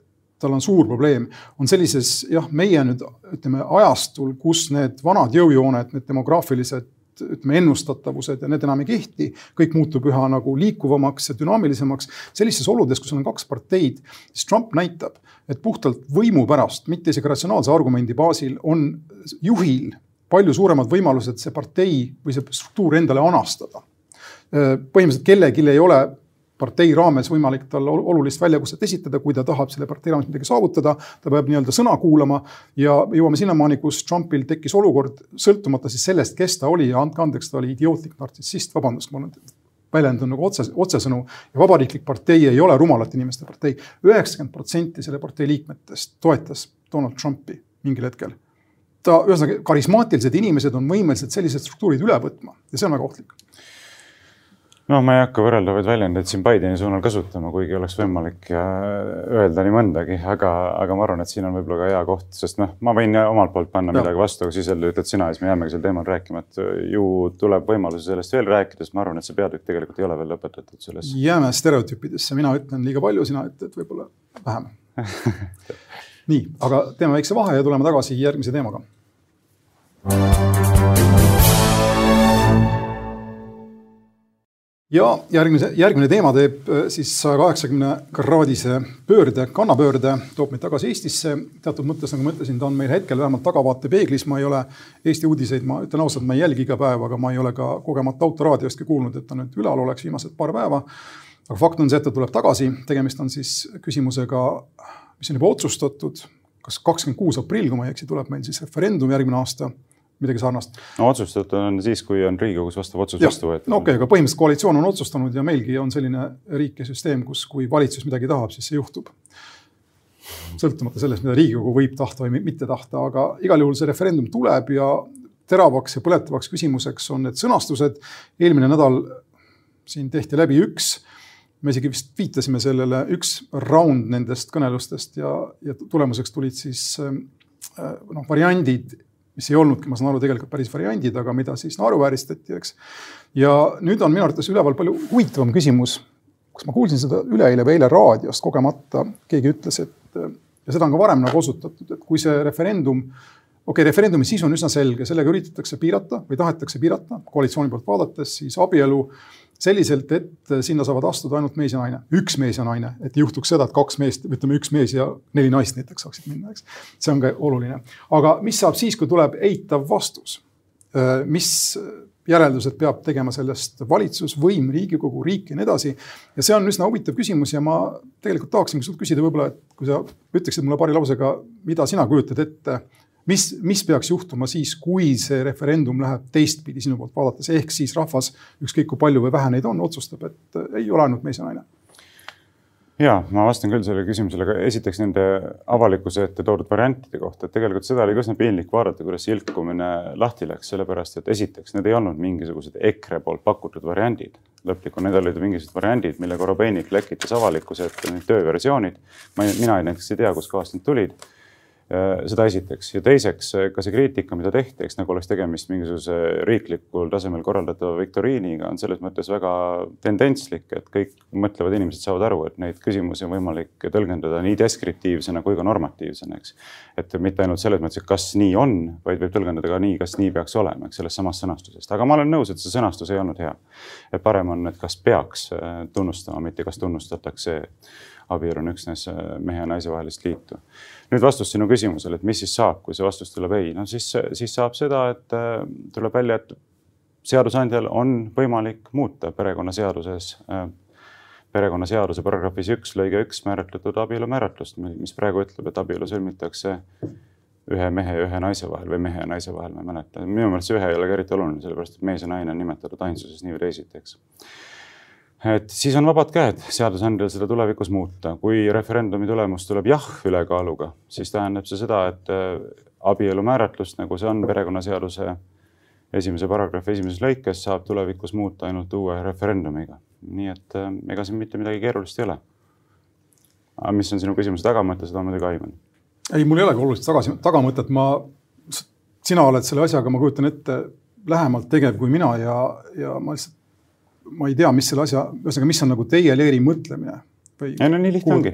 tal on suur probleem, on sellises jah, meie nüüd ütleme ajastul, kus need vanad jõujooned, need demograafilised ütleme, ennustatavused ja need enam ei kehti, kõik muutub üha nagu liikuvamaks ja dünaamilisemaks. sellistes oludes, kus on kaks parteid, siis Trump näitab, et puhtalt võimu pärast, mitte isegi ratsionaalse argumendi baasil, on juhil palju suuremad võimalused see partei või see struktuur endale anastada. põhimõtteliselt kellelgi ei ole partei raames võimalik talle olulist väljakutset esitada, kui ta tahab selle partei raames midagi saavutada. ta peab nii-öelda sõna kuulama ja jõuame sinnamaani, kus Trumpil tekkis olukord, sõltumata siis sellest, kes ta oli ja andke andeks, ta oli idiootlik nartsissist, vabandust, ma olen väljendun nagu otse, otsesõnu. ja Vabariiklik partei ei ole rumalate inimeste partei. üheksakümmend protsenti selle partei liikmetest toetas Donald Trumpi mingil hetkel. ta, ühesõnaga karismaatilised inimesed on võimelised sellised struktuurid üle võtma ja see on väga ohtlik no ma ei hakka võrreldavaid väljendeid siin Bideni suunal kasutama, kuigi oleks võimalik öelda nii mõndagi, aga, aga ma arvan, et siin on võib-olla ka hea koht, sest noh, ma võin omalt poolt panna ja. midagi vastu, aga siis jälle ütled sina ja siis me jäämegi sel teemal rääkima, et ju tuleb võimalusi sellest veel rääkida, sest ma arvan, et see peatükk tegelikult ei ole veel lõpetatud selles. jääme stereotüüpidesse, mina ütlen liiga palju, sina ütled võib-olla vähem *laughs* nii, aga teeme väikse vahe ja tuleme tagasi järgmise teemaga ja järgmise, järgmine teema teeb äh, siis saja kaheksakümne kraadise pöörde, kannapöörde, toob meid tagasi Eestisse. teatud mõttes, nagu ma ütlesin, ta on meil hetkel vähemalt tahavaatepeeglis, ma ei ole Eesti uudiseid, ma ütlen ausalt, ma ei jälgi iga päev, aga ma ei ole ka kogemata autoraadiostki kuulnud, et ta nüüd ülal oleks viimased paar päeva. aga fakt on see, et ta tuleb tagasi, tegemist on siis küsimusega, mis on juba otsustatud, kas kakskümmend kuus aprill, kui ma ei eksi, tuleb meil siis referendum järgmine aasta midagi sarnast. no otsustatud on siis, kui on Riigikogus vastav otsus vastu võetud. no okei okay,, aga põhimõtteliselt koalitsioon on otsustanud ja meilgi on selline riik ja süsteem, kus, kui valitsus midagi tahab, siis see juhtub. sõltumata sellest, mida Riigikogu võib tahta või mitte tahta, aga igal juhul see referendum tuleb ja teravaks ja põletavaks küsimuseks on need sõnastused. eelmine nädal siin tehti läbi üks me isegi vist viitasime sellele, üks round nendest kõnelustest ja, ja tulemuseks tulid siis äh, noh, variandid mis ei olnudki, ma saan aru, tegelikult päris variandid, aga mida siis naeruvääristati, eks. ja nüüd on minu arvates üleval palju huvitavam küsimus. kas ma kuulsin seda üleeile või eile raadiost kogemata, keegi ütles, et ja seda on ka varem nagu osutatud, et kui see referendum okei okay,, referendumi sisu on üsna selge, sellega üritatakse piirata või tahetakse piirata koalitsiooni poolt vaadates siis abielu selliselt, et sinna saavad astuda ainult mees ja naine, üks mees ja naine, et ei juhtuks seda, et kaks meest, ütleme üks mees ja neli naist näiteks saaksid minna, eks. see on ka oluline. aga mis saab siis, kui tuleb eitav vastus? Mis järeldused peab tegema sellest valitsus, võim, Riigikogu, riik ja nii edasi. ja see on üsna huvitav küsimus ja ma tegelikult tahaksingi sult küsida võib-olla, et kui sa ütleksid mulle paari lausega, mida sina kujutad ette mis, mis peaks juhtuma siis, kui see referendum läheb teistpidi sinu poolt vaadates, ehk siis rahvas, ükskõik kui palju või vähe neid on, otsustab, et ei ole ainult mees ja naine. Ja ma vastan küll sellele küsimusele, aga esiteks nende avalikkuse ette toodud variantide kohta, et tegelikult seda oli ka üsna piinlik vaadata, kuidas see ilkumine lahti läks, sellepärast et esiteks need ei olnud mingisugused EKRE poolt pakutud variandid. Lõplikul, need olid mingisugused variandid, mille Korobeinik lekitas avalikkuse ette, need tööversioonid. ma, mina näiteks ei tea, kustkohast need tulid. Äh, seda esiteks ja teiseks äh, ka see kriitika, mida tehti, eks nagu oleks tegemist mingisuguse riiklikul tasemel korraldatava viktoriiniga, on selles mõttes väga tendentslik, et kõik mõtlevad inimesed saavad aru, et neid küsimusi on võimalik tõlgendada nii deskriptiivsena kui ka normatiivsena, eks. et mitte ainult selles mõttes, et kas nii on, vaid võib tõlgendada ka nii, kas nii peaks olema, eks sellest samast sõnastusest, aga ma olen nõus, et see sõnastus ei olnud hea. et parem on, et kas peaks äh, tunnustama, mitte kas tunnustatakse abielu on üksnes mehe ja naise vahelist liitu. Nüüd vastus sinu küsimusele, et mis siis saab, kui see vastus tuleb ei, no siis, siis saab seda, et äh, tuleb välja, et seadusandjal on võimalik muuta perekonnaseaduses, äh, perekonnaseaduse paragrahvis üks lõige üks määratletud abielu määratlust, mis praegu ütleb, et abielu sõlmitakse ühe mehe ja ühe naise vahel või mehe ja naise vahel, ma ei mäleta. minu meelest see ühe ei ole ka eriti oluline, sellepärast et mees ja naine on nimetatud ainsuses nii või teisiti, eks et siis on vabad käed seadusandjal seda tulevikus muuta. kui referendumi tulemus tuleb jah ülekaaluga, siis tähendab see seda, et äh, abielu määratlust, nagu see on perekonnaseaduse esimese paragrahvi esimeses lõikes, saab tulevikus muuta ainult uue referendumiga. nii et äh, ega siin mitte midagi keerulist ei ole. aga mis on sinu küsimuse tagamõte, seda ma muidugi aiman. ei, mul ei olegi olulist tagasi, tagamõtet, ma, sina oled selle asjaga, ma kujutan ette, lähemalt tegev kui mina ja, ja ma lihtsalt ma ei tea, mis selle asja, ühesõnaga, mis on nagu teie leeri mõtlemine või? ei no nii lihtne ongi.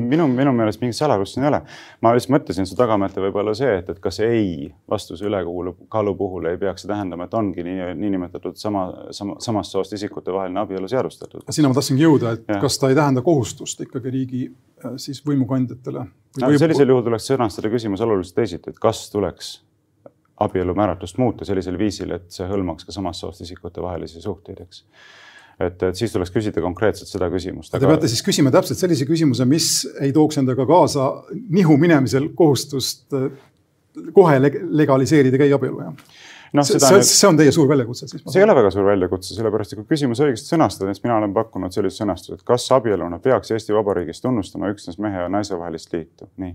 minu, minu meelest mingit saladust siin ei ole. ma lihtsalt mõtlesin, su tagamõte võib olla see, et, et kas ei vastuse ülekaalu puhul ei peaks see tähendama, et ongi nii, niinimetatud sama, sama, samast soost isikute vaheline abielu seadustatud. sinna ma tahtsingi jõuda, et ja. kas ta ei tähenda kohustust ikkagi riigi äh, siis võimukandjatele no,? sellisel juhul tuleks sõnastada küsimus oluliselt teisiti, et kas tuleks abielu määratlust muuta sellisel viisil, et see hõlmaks ka samast soost isikute vahelisi suhteid, eks. et, et siis tuleks küsida konkreetselt seda küsimust. Te aga... peate siis küsima täpselt sellise küsimuse, mis ei tooks endaga kaasa nihu minemisel kohustust äh, kohe legaliseerida gei abielu, jah? No, see, see, see on teie suur väljakutse siis? see ei ole väga suur väljakutse, sellepärast et kui küsimus õigesti sõnastada, siis mina olen pakkunud sellist sõnastust, et kas abieluna peaks Eesti Vabariigis tunnustama üksnes mehe ja naise vahelist liitu, nii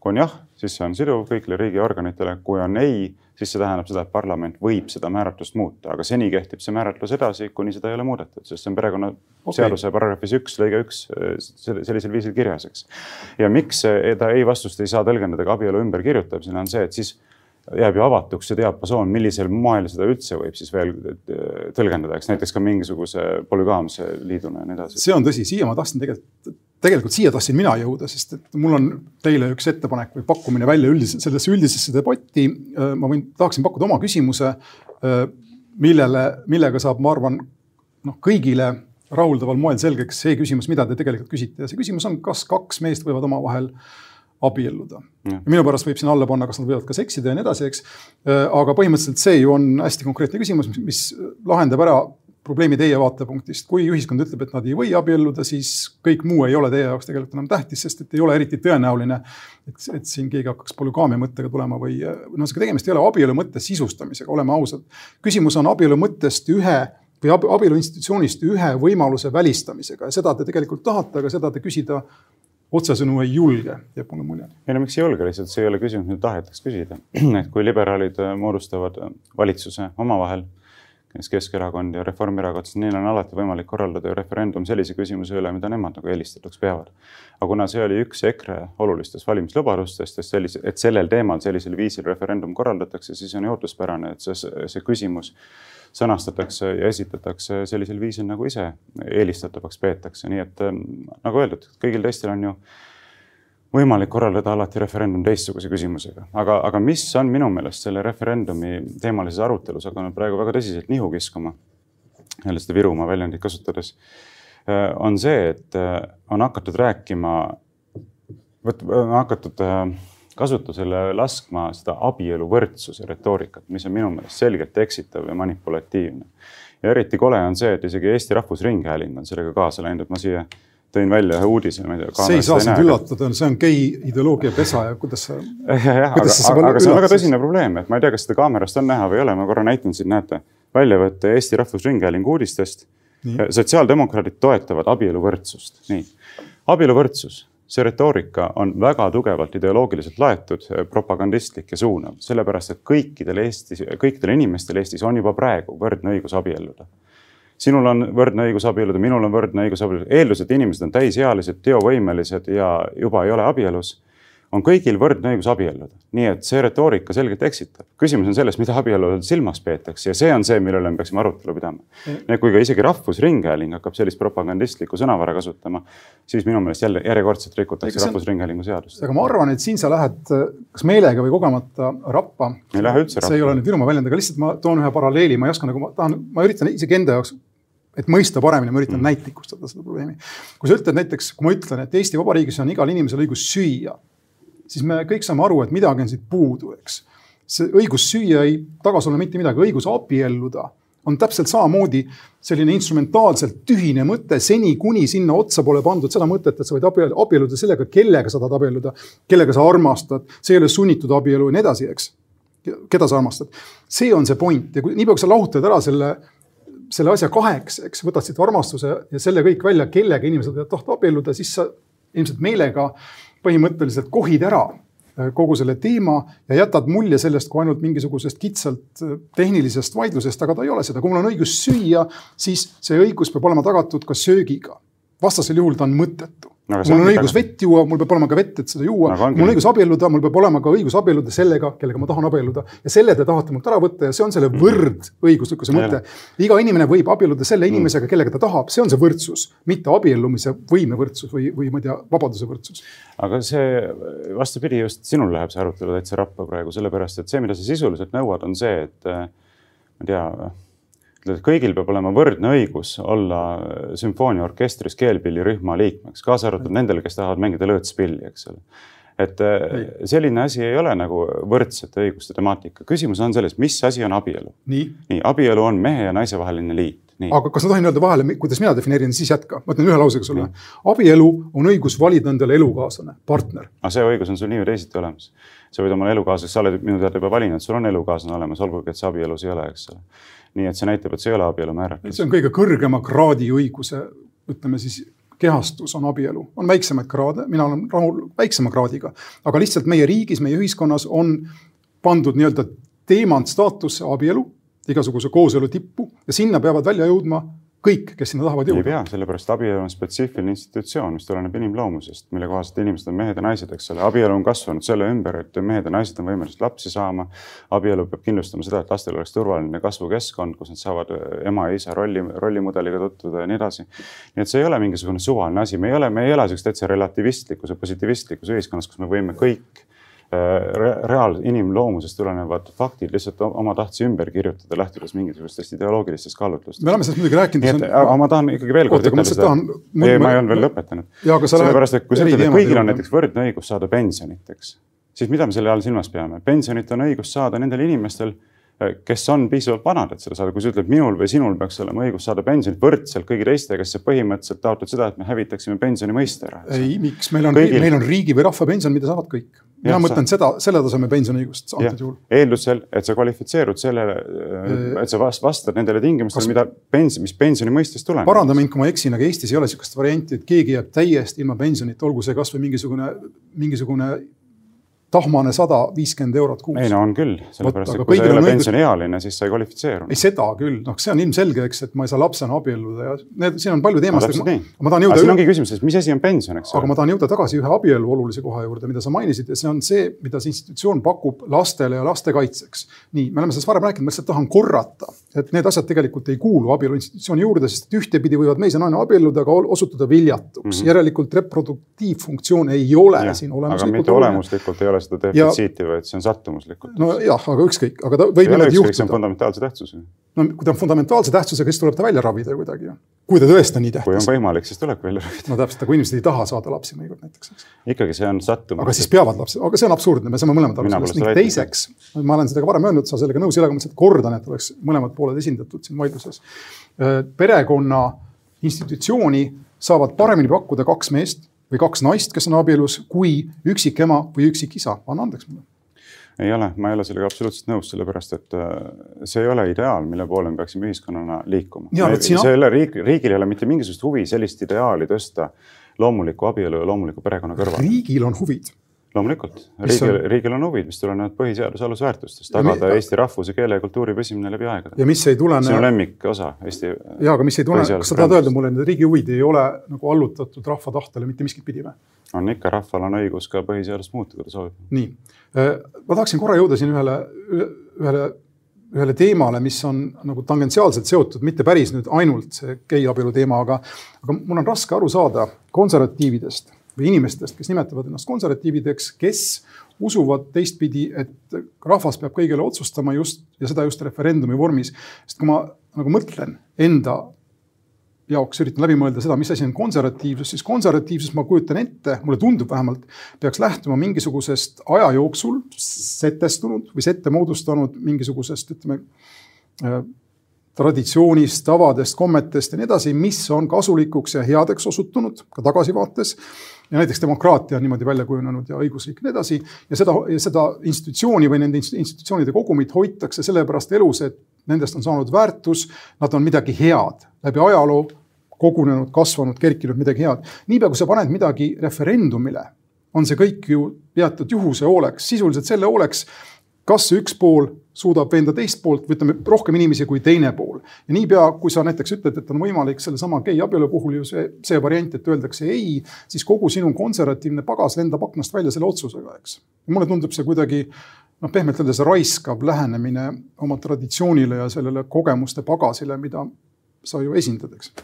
kui on jah, siis see on siduv kõigile riigiorganitele, kui on ei, siis see tähendab seda, et parlament võib seda määratlust muuta, aga seni kehtib see määratlus edasi, kuni seda ei ole muudetud, sest see on perekonnaseaduse okay. paragrahvis üks lõige üks sellisel viisil kirjas, eks. ja miks ta ei vastust ei saa tõlgendada ka abielu ümberkirjutamisena, on see, et siis jääb ju avatuks see diapasoon, millisel moel seda üldse võib siis veel tõlgendada, eks näiteks ka mingisuguse polügaamse liiduna ja nii edasi. see on tõsi, siia ma tahtsin tegelikult tegelikult siia tahtsin mina jõuda, sest et mul on teile üks ettepanek või pakkumine välja üldise, sellesse üldisesse debatti. Äh, ma võin, tahaksin pakkuda oma küsimuse, äh, millele, millega saab, ma arvan, noh, kõigile rahuldaval moel selgeks see küsimus, mida te tegelikult küsite ja see küsimus on, kas kaks meest võivad omavahel abielluda. minu pärast võib siin alla panna, kas nad võivad ka seksida ja nii edasi, eks. Äh, aga põhimõtteliselt see ju on hästi konkreetne küsimus, mis lahendab ära probleemi teie vaatepunktist. kui ühiskond ütleb, et nad ei või abielluda, siis kõik muu ei ole teie jaoks tegelikult enam tähtis, sest et ei ole eriti tõenäoline, et, et siin keegi hakkaks polügaamia mõttega tulema või noh, see tegemist ei ole abielu mõtte sisustamisega, oleme ausad. küsimus on abielu mõttest ühe või abielu institutsioonist ühe võimaluse välistamisega ja seda te tegelikult tahate, aga seda te küsida otsesõnu ei julge, jääb mulle mulje. ei no miks ei julge, lihtsalt see ei ole küsimus, mida tahetaks küsida. *clears throat* et kui liberaalid moodustavad valitsuse omavahel näiteks Keskerakond ja Reformierakond, siis neil on alati võimalik korraldada ju referendum sellise küsimuse üle, mida nemad nagu eelistatuks peavad. aga kuna see oli üks EKRE olulistest valimislubadustest, et sellise, et sellel teemal sellisel viisil referendum korraldatakse, siis on ju ootuspärane, et see, see küsimus sõnastatakse ja esitatakse sellisel viisil, nagu ise eelistatavaks peetakse, nii et nagu öeldud, kõigil teistel on ju võimalik korraldada alati referendum teistsuguse küsimusega, aga, aga mis on minu meelest selle referendumi teemalises arutelus hakanud praegu väga tõsiselt nihu kiskuma, jälle seda Virumaa väljendit kasutades, äh, on see, et äh, on hakatud rääkima, vot on hakatud äh, kasutusele laskma seda abieluvõrdsuse retoorikat, mis on minu meelest selgelt eksitav ja manipulatiivne. ja eriti kole on see, et isegi Eesti Rahvusringhääling on sellega kaasa läinud, et ma siia tõin välja ühe uudise, ma ei tea. see ei saa sind üllatada, see on gei ideoloogia pesa ja kuidas sa. jah, aga, aga, aga see on väga tõsine probleem, et ma ei tea, kas seda kaamerast on näha või ei ole, ma korra näitan siin, näete, väljavõtte Eesti Rahvusringhäälingu uudistest. sotsiaaldemokraadid toetavad abieluvõrdsust, nii. abieluvõrdsus, see retoorika on väga tugevalt ideoloogiliselt laetud, propagandistlik ja suunav, sellepärast et kõikidel Eestis, kõikidel inimestel Eestis on juba praegu võrdne õigus abielluda sinul on võrdne õigus abielluda, minul on võrdne õigus abielluda, eeldus, et inimesed on täisealised, teovõimelised ja juba ei ole abielus on kõigil võrdne õigus abielluda. nii et see retoorika selgelt eksitab. küsimus on selles, mida abielu silmas peetakse ja see on see, mille üle me peaksime arutelu pidama mm.. kui ka isegi Rahvusringhääling hakkab sellist propagandistlikku sõnavara kasutama, siis minu meelest jälle järjekordselt rikutakse Rahvusringhäälingu seadust. aga ma arvan, et siin sa lähed kas meelega või kogemata rappa. ei lähe üldse rappa. see ei ole nüüd Virumaa väljend, aga lihtsalt ma toon ühe paralleeli, ma ei oska nagu, ma tahan, ma üritan isegi enda jaoks et mõista paremini, ma üritan mm. näitlikustada seda probleemi. kui sa ütled näiteks, kui ma ütlen, et Eesti Vabariigis on igal inimesel õigus süüa siis me kõik saame aru, et midagi on siit puudu, eks. see õigus süüa ei taga sulle mitte midagi, õigus abielluda on täpselt samamoodi selline instrumentaalselt tühine mõte, seni kuni sinna otsa pole pandud seda mõtet, et sa võid abielluda sellega, kellega sa tahad abielluda, kellega sa armastad, see ei ole sunnitud abielu ja nii edasi, eks. keda sa armastad, see on see point. Ja kui niipea, kui sa lahutad ära selle, selle asja kaheks, eks, võtad siit armastuse ja selle kõik välja, kellega inimesed tahta abielluda, siis sa ilmselt meelega põhimõtteliselt kohid ära äh, kogu selle teema ja jätad mulje sellest kui ainult mingisugusest kitsalt äh, tehnilisest vaidlusest, aga ta ei ole seda. kui mul on õigus süüa, siis see õigus peab olema tagatud ka söögiga. vastasel juhul ta on mõttetu no,. mul on õigus vett juua, mul peab olema ka vett, et seda juua no,. mul on õigus abielluda, mul peab olema ka õigus abielluda sellega, kellega ma tahan abielluda. ja selle te tahate mult ära võtta ja see on selle mm. võrdõiguslikkuse mõte. iga inimene võib abielluda selle mm. inimesega, kellega ta tahab, see on see võrdsus, mitte abiellumise võime võrdsus või, või ma ei tea, vabaduse võrdsus. aga see vastupidi, just sinul läheb see arutelu täitsa rappa praegu, sellepärast et see, mida sa sisuliselt nõuad, on see, et ma ei tea ütled, et kõigil peab olema võrdne õigus olla sümfooniaorkestris keelpillirühma liikmeks, kaasa arvatud nendel, kes tahavad mängida lõõtspilli, eks ole. et ei. selline asi ei ole nagu võrdsete õiguste temaatika. küsimus on selles, mis asi on abielu. nii, nii, abielu on mehe ja naise vaheline liit. Nii. aga kas ma tohin öelda vahele, kuidas mina defineerin, siis jätka, ma ütlen ühe lausega sulle. abielu on õigus valida endale elukaaslane, partner. aga see õigus on sul nii või teisiti olemas. sa võid omale elukaaslaseks, sa oled minu teada juba valinud, sul on elukaaslane olemas, olgugi et see abielus ei ole, eks ole nii et see näitab, et see ei ole abielu määratlus. see on kõige kõrgema kraadi õiguse, ütleme siis kehastus on abielu, on väiksemaid kraade, mina olen rahul väiksema kraadiga, aga lihtsalt meie riigis, meie ühiskonnas on pandud nii-öelda teemant staatusse abielu, igasuguse kooselu tippu ja sinna peavad välja jõudma kõik, kes sinna tahavad jõuda. ei pea, sellepärast abielu on spetsiifiline institutsioon, mis tuleneb inimloomusest, mille kohaselt inimesed on mehed ja naised, eks ole. abielu on kasvanud selle ümber, et mehed ja naised on võimelised lapsi saama. abielu peab kindlustama seda, et lastel oleks turvaline kasvukeskkond, kus nad saavad äh, ema ja isa rolli, rollimudeliga tutvuda ja nii edasi. nii et see ei ole mingisugune suvaline asi, me ei ole, me ei ela siukses täitsa relativistlikus ja positiivistlikus ühiskonnas, kus me võime kõik reaal-, inimloomusest tulenevad faktid lihtsalt oma tahtsi ümber kirjutada, lähtudes mingisugustest ideoloogilistest kaalutlustest. me oleme sellest muidugi rääkinud. nii et, aga ma tahan ikkagi veel kord ütelda seda. ei, ma ei olnud veel lõpetanud. sellepärast, et kui sa ütled, et kõigil on näiteks võrdne õigus saada pensionit, eks, siis mida me selle all silmas peame? pensionit on õigus saada nendel inimestel kes on piisavalt vanad, et seda saada, kui sa ütled, minul või sinul peaks olema õigus saada pensionit võrdselt kõigi teistega, siis sa põhimõtteliselt taotled seda, et me hävitaksime pensioni mõiste ära. ei, miks meil on, meil on riigi või rahvapension, mida saavad kõik. mina mõtlen sa... seda, selle taseme pensioniõigust antud juhul. eeldusel, et sa kvalifitseerud sellele, et sa vastad nendele tingimustele Kas..., mida pension, mis pensioni mõistest tuleneb. paranda mind, kui ma eksin, aga Eestis ei ole niisugust varianti, et keegi jääb täiesti ilma pensionita, olgu see kasvõi mingisugune, mingisugune tahmane sada viiskümmend eurot kuus. ei no on küll, sellepärast et kui sa ei ole pensioniealine, siis sa ei kvalifitseeru. ei, seda küll, noh, see on ilmselge, eks, et ma ei saa lapsena abielluda ja need, siin on palju teemasid. Ma, ma tahan jõuda. siin ongi küsimus, et mis asi on pension, eks ole. aga ma tahan jõuda tagasi ühe abielu olulise koha juurde, mida sa mainisid ja see on see, mida see institutsioon pakub lastele ja laste kaitseks. nii, me oleme sellest varem rääkinud, ma lihtsalt tahan korrata, et need asjad tegelikult ei kuulu abielu institutsiooni juurde, sest ühtepidi võivad mees ja naine abielluda, aga osutuda viljatuks mm. -hmm. järelikult reproduktiivfunktsioon ei ole ja, siin olemuslikult. ei ole seda defitsiiti vaid see on sattumuslikult. nojah, aga ükskõik, aga ta võib niimoodi juhtuda. see on fundamentaalse tähtsusega. no kui ta on fundamentaalse tähtsusega, siis tuleb ta välja ravida kuidagi ju. kui ta tõesti on nii tähtis. kui on võimalik, siis tulebki välja ravida. no täpselt, aga inimesed ei taha saada lapsi mõnikord näiteks, eks. ikkagi see on sattumus. aga siis peavad lapsi, aga see on absurdne, me saame mõlemad aru sellest. ning teiseks, ma olen seda ka varem öelnud, sa sellega nõus ei ole, aga ma lihtsalt kordan, et oleks mõlemad pooled esindatud siin vaidluses. Äh, perekonna institutsiooni saavad paremini pakkuda kaks meest või kaks naist, kes on abielus, kui üksikema või üksikisa, anna andeks mulle ei ole, ma ei ole sellega absoluutselt nõus, sellepärast et äh, see ei ole ideaal, mille poole me peaksime ühiskonnana liikuma. see ei ole riik, riigil ei ole mitte mingisugust huvi sellist ideaali tõsta loomuliku abielu ja loomuliku perekonna kõrval. riigil on huvid loomulikult, riigil, riigil on huvid, mis tulenevad põhiseaduse alusväärtustest, tagada mi... eesti rahvuse, keele ja kultuuri püsimine läbi aegade. ja mis ei tulene. see on lemmikosa Eesti. ja, aga mis ei tulene, kas sa tahad öelda mulle, et riigi huvid ei ole nagu allutatud rahva tahtele mitte miskit pidi või? on ikka, rahval on õigus ka põhiseadust muuta, kui ta soovib. nii, äh, ma tahaksin korra jõuda siin ühele, ühele, ühele teemale, mis on nagu tangentsiaalselt seotud, mitte päris nüüd ainult see geiabielu teema, aga, aga mul on raske aru saada konservatiividest või inimestest, kes nimetavad ennast konservatiivideks, kes usuvad teistpidi, et rahvas peab kõigele otsustama just ja seda just referendumi vormis. sest kui ma nagu mõtlen enda jaoks, üritan läbi mõelda seda, mis asi on konservatiivsus, siis konservatiivsus, ma kujutan ette, mulle tundub vähemalt, peaks lähtuma mingisugusest aja jooksul setestunud või sette moodustanud mingisugusest, ütleme traditsioonist, tavadest, kommetest ja nii edasi, mis on kasulikuks ja headeks osutunud ka tagasivaates ja näiteks demokraatia on niimoodi välja kujunenud ja õigusriik ja nii edasi. ja seda, seda institutsiooni või nende institutsioonide kogumit hoitakse sellepärast elus, et nendest on saanud väärtus, nad on midagi head läbi ajaloo kogunenud, kasvanud, kerkinud midagi head. niipea kui sa paned midagi referendumile, on see kõik ju jäetud juhuse hooleks, sisuliselt selle hooleks, kas üks pool suudab veenda teist poolt või ütleme rohkem inimesi kui teine pool. ja niipea, kui sa näiteks ütled, et on võimalik sellesama gei abielu puhul ju see, see variant, et öeldakse ei, siis kogu sinu konservatiivne pagas lendab aknast välja selle otsusega, eks. mulle tundub see kuidagi noh, pehmelt öeldes raiskav lähenemine oma traditsioonile ja sellele kogemuste pagasile, mida sa ju esindad, eks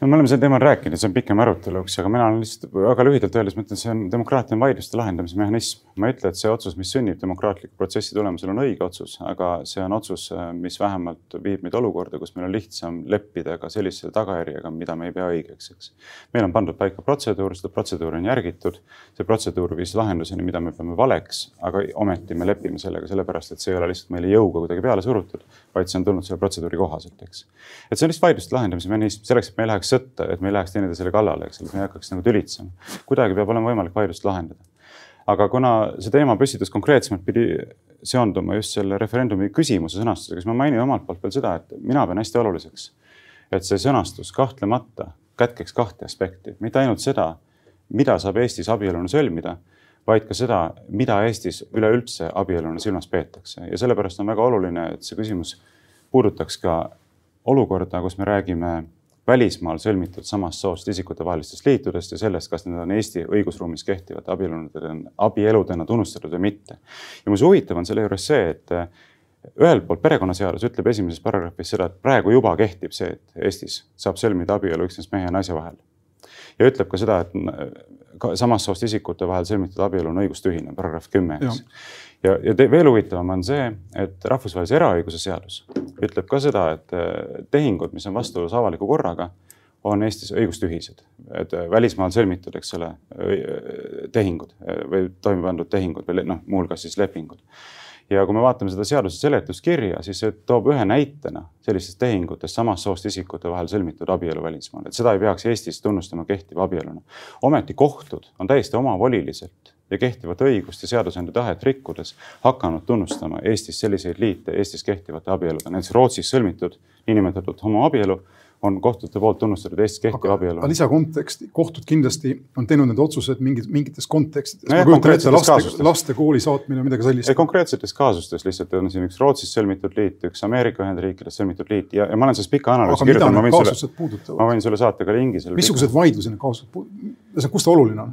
no me oleme sel teemal rääkinud, see on pikem aruteluks, aga mina olen lihtsalt väga lühidalt öeldes mõtlen, see on demokraatia on vaidluste lahendamise mehhanism. ma ei ütle, et see otsus, mis sünnib demokraatliku protsessi tulemusel, on õige otsus, aga see on otsus, mis vähemalt viib meid olukorda, kus meil on lihtsam leppida ka sellise tagajärjega, mida me ei pea õigeks, eks. meil on pandud paika protseduur, seda protseduuri on järgitud. see protseduur viis lahenduseni, mida me peame valeks, aga ometi me lepime sellega sellepärast, et see ei ole lihtsalt meile jõuga kuidagi peale surutud, vaid see on tulnud selle protseduuri kohaselt, eks. et see on lihtsalt vaidluste lahendamise mehhanism selleks, et me ei läheks sõtta, et me ei läheks teineteisele kallale, eks ole, me ei hakkaks nagu tülitsema. kuidagi peab olema võimalik vaidlust lahendada. aga kuna see teema püstitus konkreetsemalt pidi seonduma just selle referendumi küsimuse sõnastusega, siis ma mainin omalt poolt veel seda, et mina pean hästi oluliseks, et see sõnastus kahtlemata kätkeks kahte aspekti, mitte ainult seda, mida saab Eestis abieluna sõlmida, vaid ka seda, mida Eestis üleüldse abieluna silmas peetakse ja sellepärast on väga oluline, et see küsimus puudutaks ka olukorda, kus me räägime välismaal sõlmitud samast soost isikute vahelistest liitudest ja sellest, kas need on Eesti õigusruumis kehtivate abieludena, abieludena tunnustatud või mitte. ja mis huvitav on selle juures see, et eh, ühelt poolt perekonnaseadus ütleb esimeses paragrahvis seda, et praegu juba kehtib see, et Eestis saab sõlmida abielu üksnes mehe ja naise vahel. ja ütleb ka seda, et samast soost isikute vahel sõlmitud abielu on õigustühine, paragrahv kümme, eks. Ja, ja veel huvitavam on see, et rahvusvahelise eraõiguse seadus ütleb ka seda, et äh, tehingud, mis on vastuolus avaliku korraga, on Eestis õigustühised, et äh, välismaal sõlmitud, eks ole, tehingud äh, või toime pandud tehingud või noh, muuhulgas siis lepingud. Ja kui me vaatame seda seaduse seletuskirja, siis see toob ühe näitena sellistest tehingutest samast soost isikute vahel sõlmitud abielu välismaal, et seda ei peaks Eestis tunnustama kehtiva abieluna. ometi kohtud on täiesti omavoliliselt ja kehtivat õigust ja seadusandja tahet rikkudes hakanud tunnustama Eestis selliseid liite Eestis kehtivate abieludena, näiteks Rootsis sõlmitud niinimetatud homoabielu on kohtute poolt tunnustatud Eestis kehtiva abielu. lisakonteksti, kohtud kindlasti on teinud need otsused mingid, mingites kontekstides no. laste, laste kooli saatmine, midagi sellist. konkreetsetes kaasustes lihtsalt on siin üks Rootsis sõlmitud liit, üks Ameerika Ühendriikides sõlmitud liit ja, ja ma olen sellest pika analüüsi kirjutanud. ma võin sulle, ma võin sulle saata ka lingi. missugused vaidlused need kaasused puudutavad? kus ta oluline on?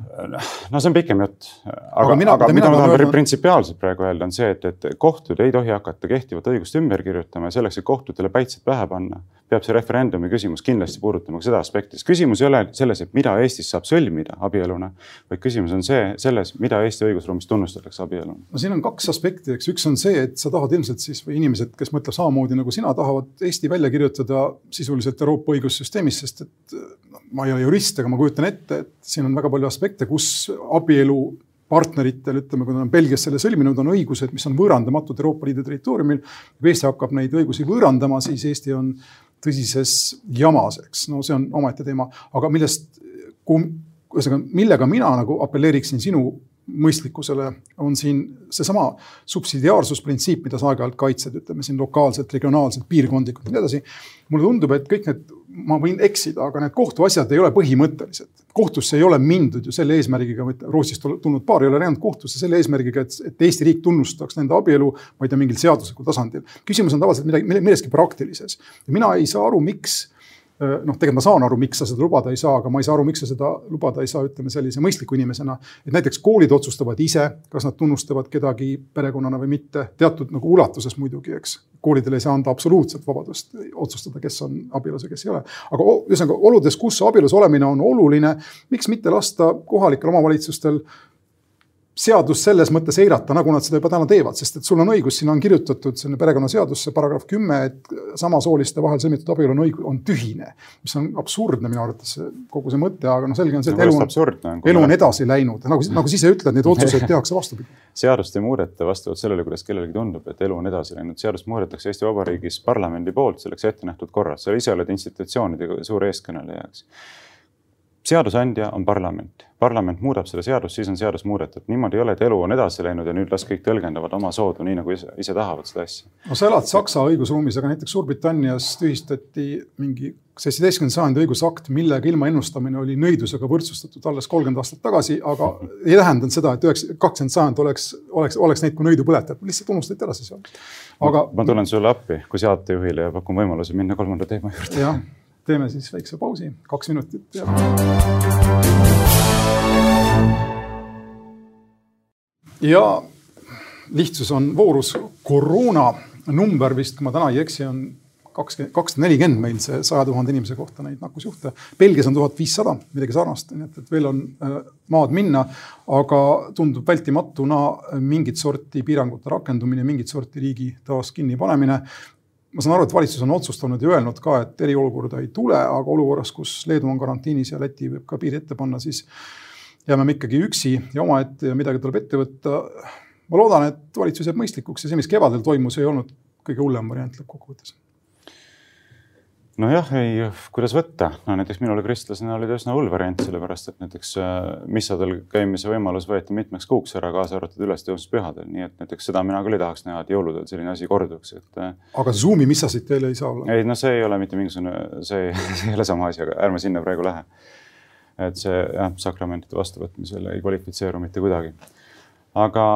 no see on pikem jutt. aga, aga, mina, aga mida ma tahan öelda... printsipiaalselt praegu öelda, on see, et, et kohtud ei tohi hakata kehtivat õigust ümber kirjutama ja selleks, et kohtutele päitsed pähe panna, peab see referendumi küsimus kindlasti puudutama ka seda aspekti, sest küsimus ei ole selles, et mida Eestis saab sõlmida abieluna, vaid küsimus on see, selles, mida Eesti õigusruumis tunnustatakse abieluna. no siin on kaks aspekti, eks üks on see, et sa tahad ilmselt siis või inimesed, kes mõtlevad samamoodi nagu sina, tahavad Eesti välja kirjutada sisuliselt Euroopa õigussüsteemis, sest et no, ma ei ole jurist, aga ma kujutan ette, et siin on väga palju aspekte, kus abielu partneritel, ütleme, kui nad on Belgias selle sõlminud, on õigused, mis on võõrandamatud Euroopa Liidu territooriumil. kui Eesti hakkab neid õigusi võõrandama, siis Eesti on tõsises jamas, eks, no see on omaette teema, aga millest, ühesõnaga, millega mina nagu apelleeriksin sinu mõistlikkusele, on siin seesama subsidiaarsusprintsiip, mida sa aeg-ajalt kaitsed, ütleme siin lokaalselt, regionaalselt, piirkondlikult ja nii edasi. mulle tundub, et kõik need ma võin eksida, aga need kohtuasjad ei ole põhimõttelised. kohtusse ei ole mindud ju selle eesmärgiga, Rootsist tulnud paar ei ole läinud kohtusse selle eesmärgiga, et, et Eesti riik tunnustaks nende abielu, ma ei tea, mingil seaduslikul tasandil. küsimus on tavaliselt midagi, milleski praktilises. mina ei saa aru, miks noh, tegelikult ma saan aru, miks sa seda lubada ei saa, aga ma ei saa aru, miks sa seda lubada ei saa, ütleme sellise mõistliku inimesena. et näiteks koolid otsustavad ise, kas nad tunnustavad kedagi perekonnana või mitte, teatud nagu ulatuses muidugi, eks. koolidele ei saa anda absoluutset vabadust otsustada, kes on abielus ja kes ei ole. aga ühesõnaga oludes, kus abielus olemine on oluline, miks mitte lasta kohalikel omavalitsustel seadust selles mõttes eirata, nagu nad seda juba täna teevad, sest et sul on õigus, siin on kirjutatud sinna perekonnaseadusse paragrahv kümme, et samasooliste vahel sõlmitud abielu on õigus, on tühine. mis on absurdne minu arvates kogu see mõte, aga noh, selge on see, et elu on, elu on edasi läinud, nagu, nagu sa ise ütled, neid otsuseid *laughs* tehakse vastupidi. seadust ei muudeta vastavalt sellele, kuidas kellelegi tundub, et elu on edasi läinud, seadust muudetakse Eesti Vabariigis parlamendi poolt selleks ette nähtud korras, sa ise oled institutsioonide suur eeskõneleja, eks seadusandja on parlament, parlament muudab seda seadust, siis on seadus muudetud. niimoodi ei ole, et elu on edasi läinud ja nüüd las kõik tõlgendavad oma soodu, nii nagu ise, ise tahavad seda asja. no sa elad Saksa õigusruumis, aga näiteks Suurbritannias tühistati mingi seitsmeteistkümnenda sajandi õigusakt, millega ilma ennustamine oli nõidusega võrdsustatud alles kolmkümmend aastat tagasi, aga ei tähendanud seda, et üheksa, kakskümmend sajand oleks, oleks, oleks neid kui nõidu põletajat, lihtsalt unustati ära see seadus. aga. ma tulen sulle appi kui saatejuhile ja pakun võimaluse minna kolmanda teema juurde. jah teeme siis väikse pausi, kaks minutit ja. ja lihtsus on voorus koroona number vist, kui ma täna ei eksi, on kakskümmend, kakssada nelikümmend meil see saja tuhande inimese kohta neid nakkusjuhte. Belgias on tuhat viissada, midagi sarnast, nii et, et veel on äh, maad minna, aga tundub vältimatuna mingit sorti piirangute rakendumine, mingit sorti riigi taas kinnipanemine ma saan aru, et valitsus on otsustanud ja öelnud ka, et eriolukorda ei tule, aga olukorras, kus Leedu on karantiinis ja Läti võib ka piiri ette panna, siis jääme me ikkagi üksi ja omaette ja midagi tuleb ette võtta. ma loodan, et valitsus jääb mõistlikuks ja see, mis kevadel toimus, ei olnud kõige hullem variant lõppkokkuvõttes nojah, ei, kuidas võtta, no näiteks minule kristlasena oli ta üsna hull variant, sellepärast et näiteks äh, missadel käimise võimalus võeti mitmeks kuuks ära, kaasa arvatud ülestõusmispühadel, nii et näiteks seda mina küll ei tahaks näha, et jõuludel selline asi korduks, et. Äh, aga Zoomi missasid teil ei saa olla? ei, no see ei ole mitte mingisugune, see, *laughs* see ei ole sama asi, aga ärme sinna praegu lähe. et see jah, sakramentide vastuvõtmisel ei kvalifitseeru mitte kuidagi. aga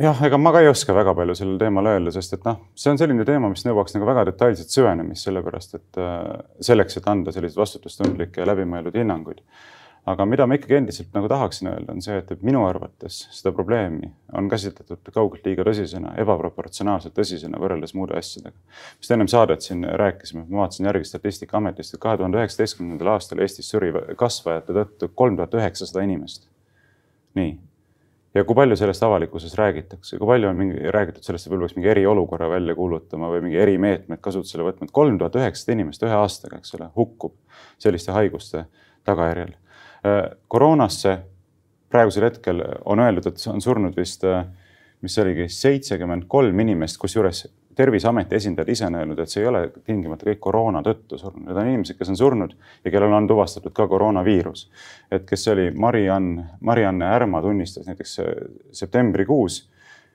jah, ega ma ka ei oska väga palju sellel teemal öelda, sest et noh, see on selline teema, mis nõuaks nagu väga detailset süvenemist, sellepärast et äh, selleks, et anda selliseid vastutustundlikke ja läbimõeldud hinnanguid. aga mida ma ikkagi endiselt nagu tahaksin öelda, on see, et minu arvates seda probleemi on käsitletud kaugelt liiga tõsisena, ebaproportsionaalselt tõsisena võrreldes muude asjadega. vist ennem saadet siin rääkisime, ma vaatasin järgi Statistikaametist, et kahe tuhande üheksateistkümnendal aastal Eestis suri kasvajate tõttu kolm tuhat üheksasada inimest. nii ja kui palju sellest avalikkuses räägitakse, kui palju on mingi räägitud sellest, et võib-olla peaks mingi eriolukorra välja kuulutama või mingi erimeetmed kasutusele võtma, et kolm tuhat üheksasada inimest ühe aastaga, eks ole, hukkub selliste haiguste tagajärjel. Äh, koroonasse praegusel hetkel on öeldud, et on surnud vist, äh, mis oligi, seitsekümmend kolm inimest, kusjuures terviseameti esindajad ise on öelnud, et see ei ole tingimata kõik koroona tõttu surnud, need on inimesed, kes on surnud ja kellel on tuvastatud ka koroonaviirus. et kes see oli, Mari-Ann, Mari-Anne Ärma tunnistas näiteks äh, septembrikuus,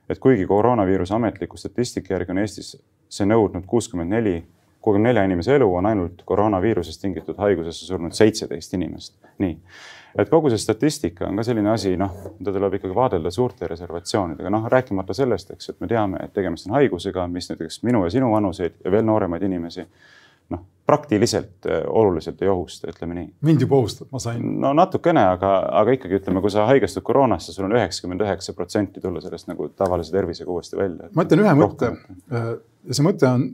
et kuigi koroonaviiruse ametliku statistika järgi on Eestis see nõudnud kuuskümmend neli, kuuekümne nelja inimese elu, on ainult koroonaviirusest tingitud haigusesse surnud seitseteist inimest. nii et kogu see statistika on ka selline asi, noh, mida tuleb ikkagi vaadelda suurte reservatsioonidega, noh, rääkimata sellest, eks, et me teame, et tegemist on haigusega, mis näiteks minu ja sinu vanuseid ja veel nooremaid inimesi noh, praktiliselt äh, oluliselt ei ohusta, ütleme nii. mind juba ohustab, ma sain. no natukene, aga, aga ikkagi ütleme, kui sa haigestud koroonasse, sul on üheksakümmend üheksa protsenti tulla sellest nagu tavalise tervisega uuesti välja. ma ütlen ühe mõtte äh, see mõte on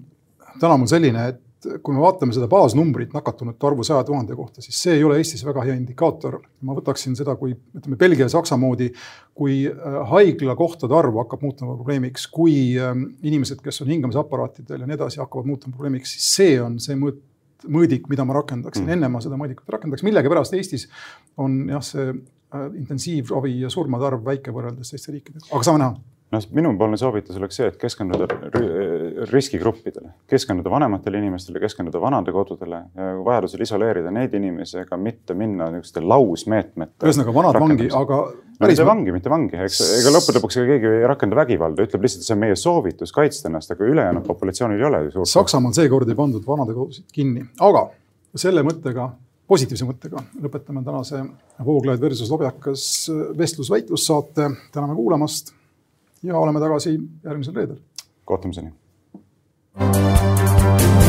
täna mul selline, et et kui me vaatame seda baasnumbrit nakatunute arvu saja tuhande kohta, siis see ei ole Eestis väga hea indikaator. ma võtaksin seda kui ütleme Belgia ja Saksa moodi, kui äh, haiglakohtade arv hakkab muutuma probleemiks, kui ähm, inimesed, kes on hingamisaparaatidel ja nii edasi, hakkavad muutuma probleemiks, siis see on see mõõt, mõõdik, mida ma rakendaksin. Mm., enne ma seda mõõdikut rakendaks, millegipärast Eestis on jah, see äh, intensiivravi ja surmade arv väike võrreldes teiste riikidega, aga saame näha. Noh, minupoolne soovitus oleks see, et keskenduda riskigruppidele, keskenduda vanematele inimestele, keskenduda vanadekodudele ja vajadusel isoleerida neid inimesi, ega mitte minna niisuguste lausmeetmete. ühesõnaga vanad vangi, aga. no mitte vangi, mitte vangi, eks, ega lõppude lõpuks keegi ei rakenda vägivalda, ütleb lihtsalt, see on meie soovitus kaitsta ennast, aga ülejäänud populatsioonil ei ole ju suurt. Saksamaal seekord ei pandud vanadekodusid kinni, aga selle mõttega, positiivse mõttega lõpetame tänase Vooglaid versus Lobjakas vestlusväitlussaate. täname kuulamast ja oleme tagasi järgmisel reedel. kohtumiseni. Música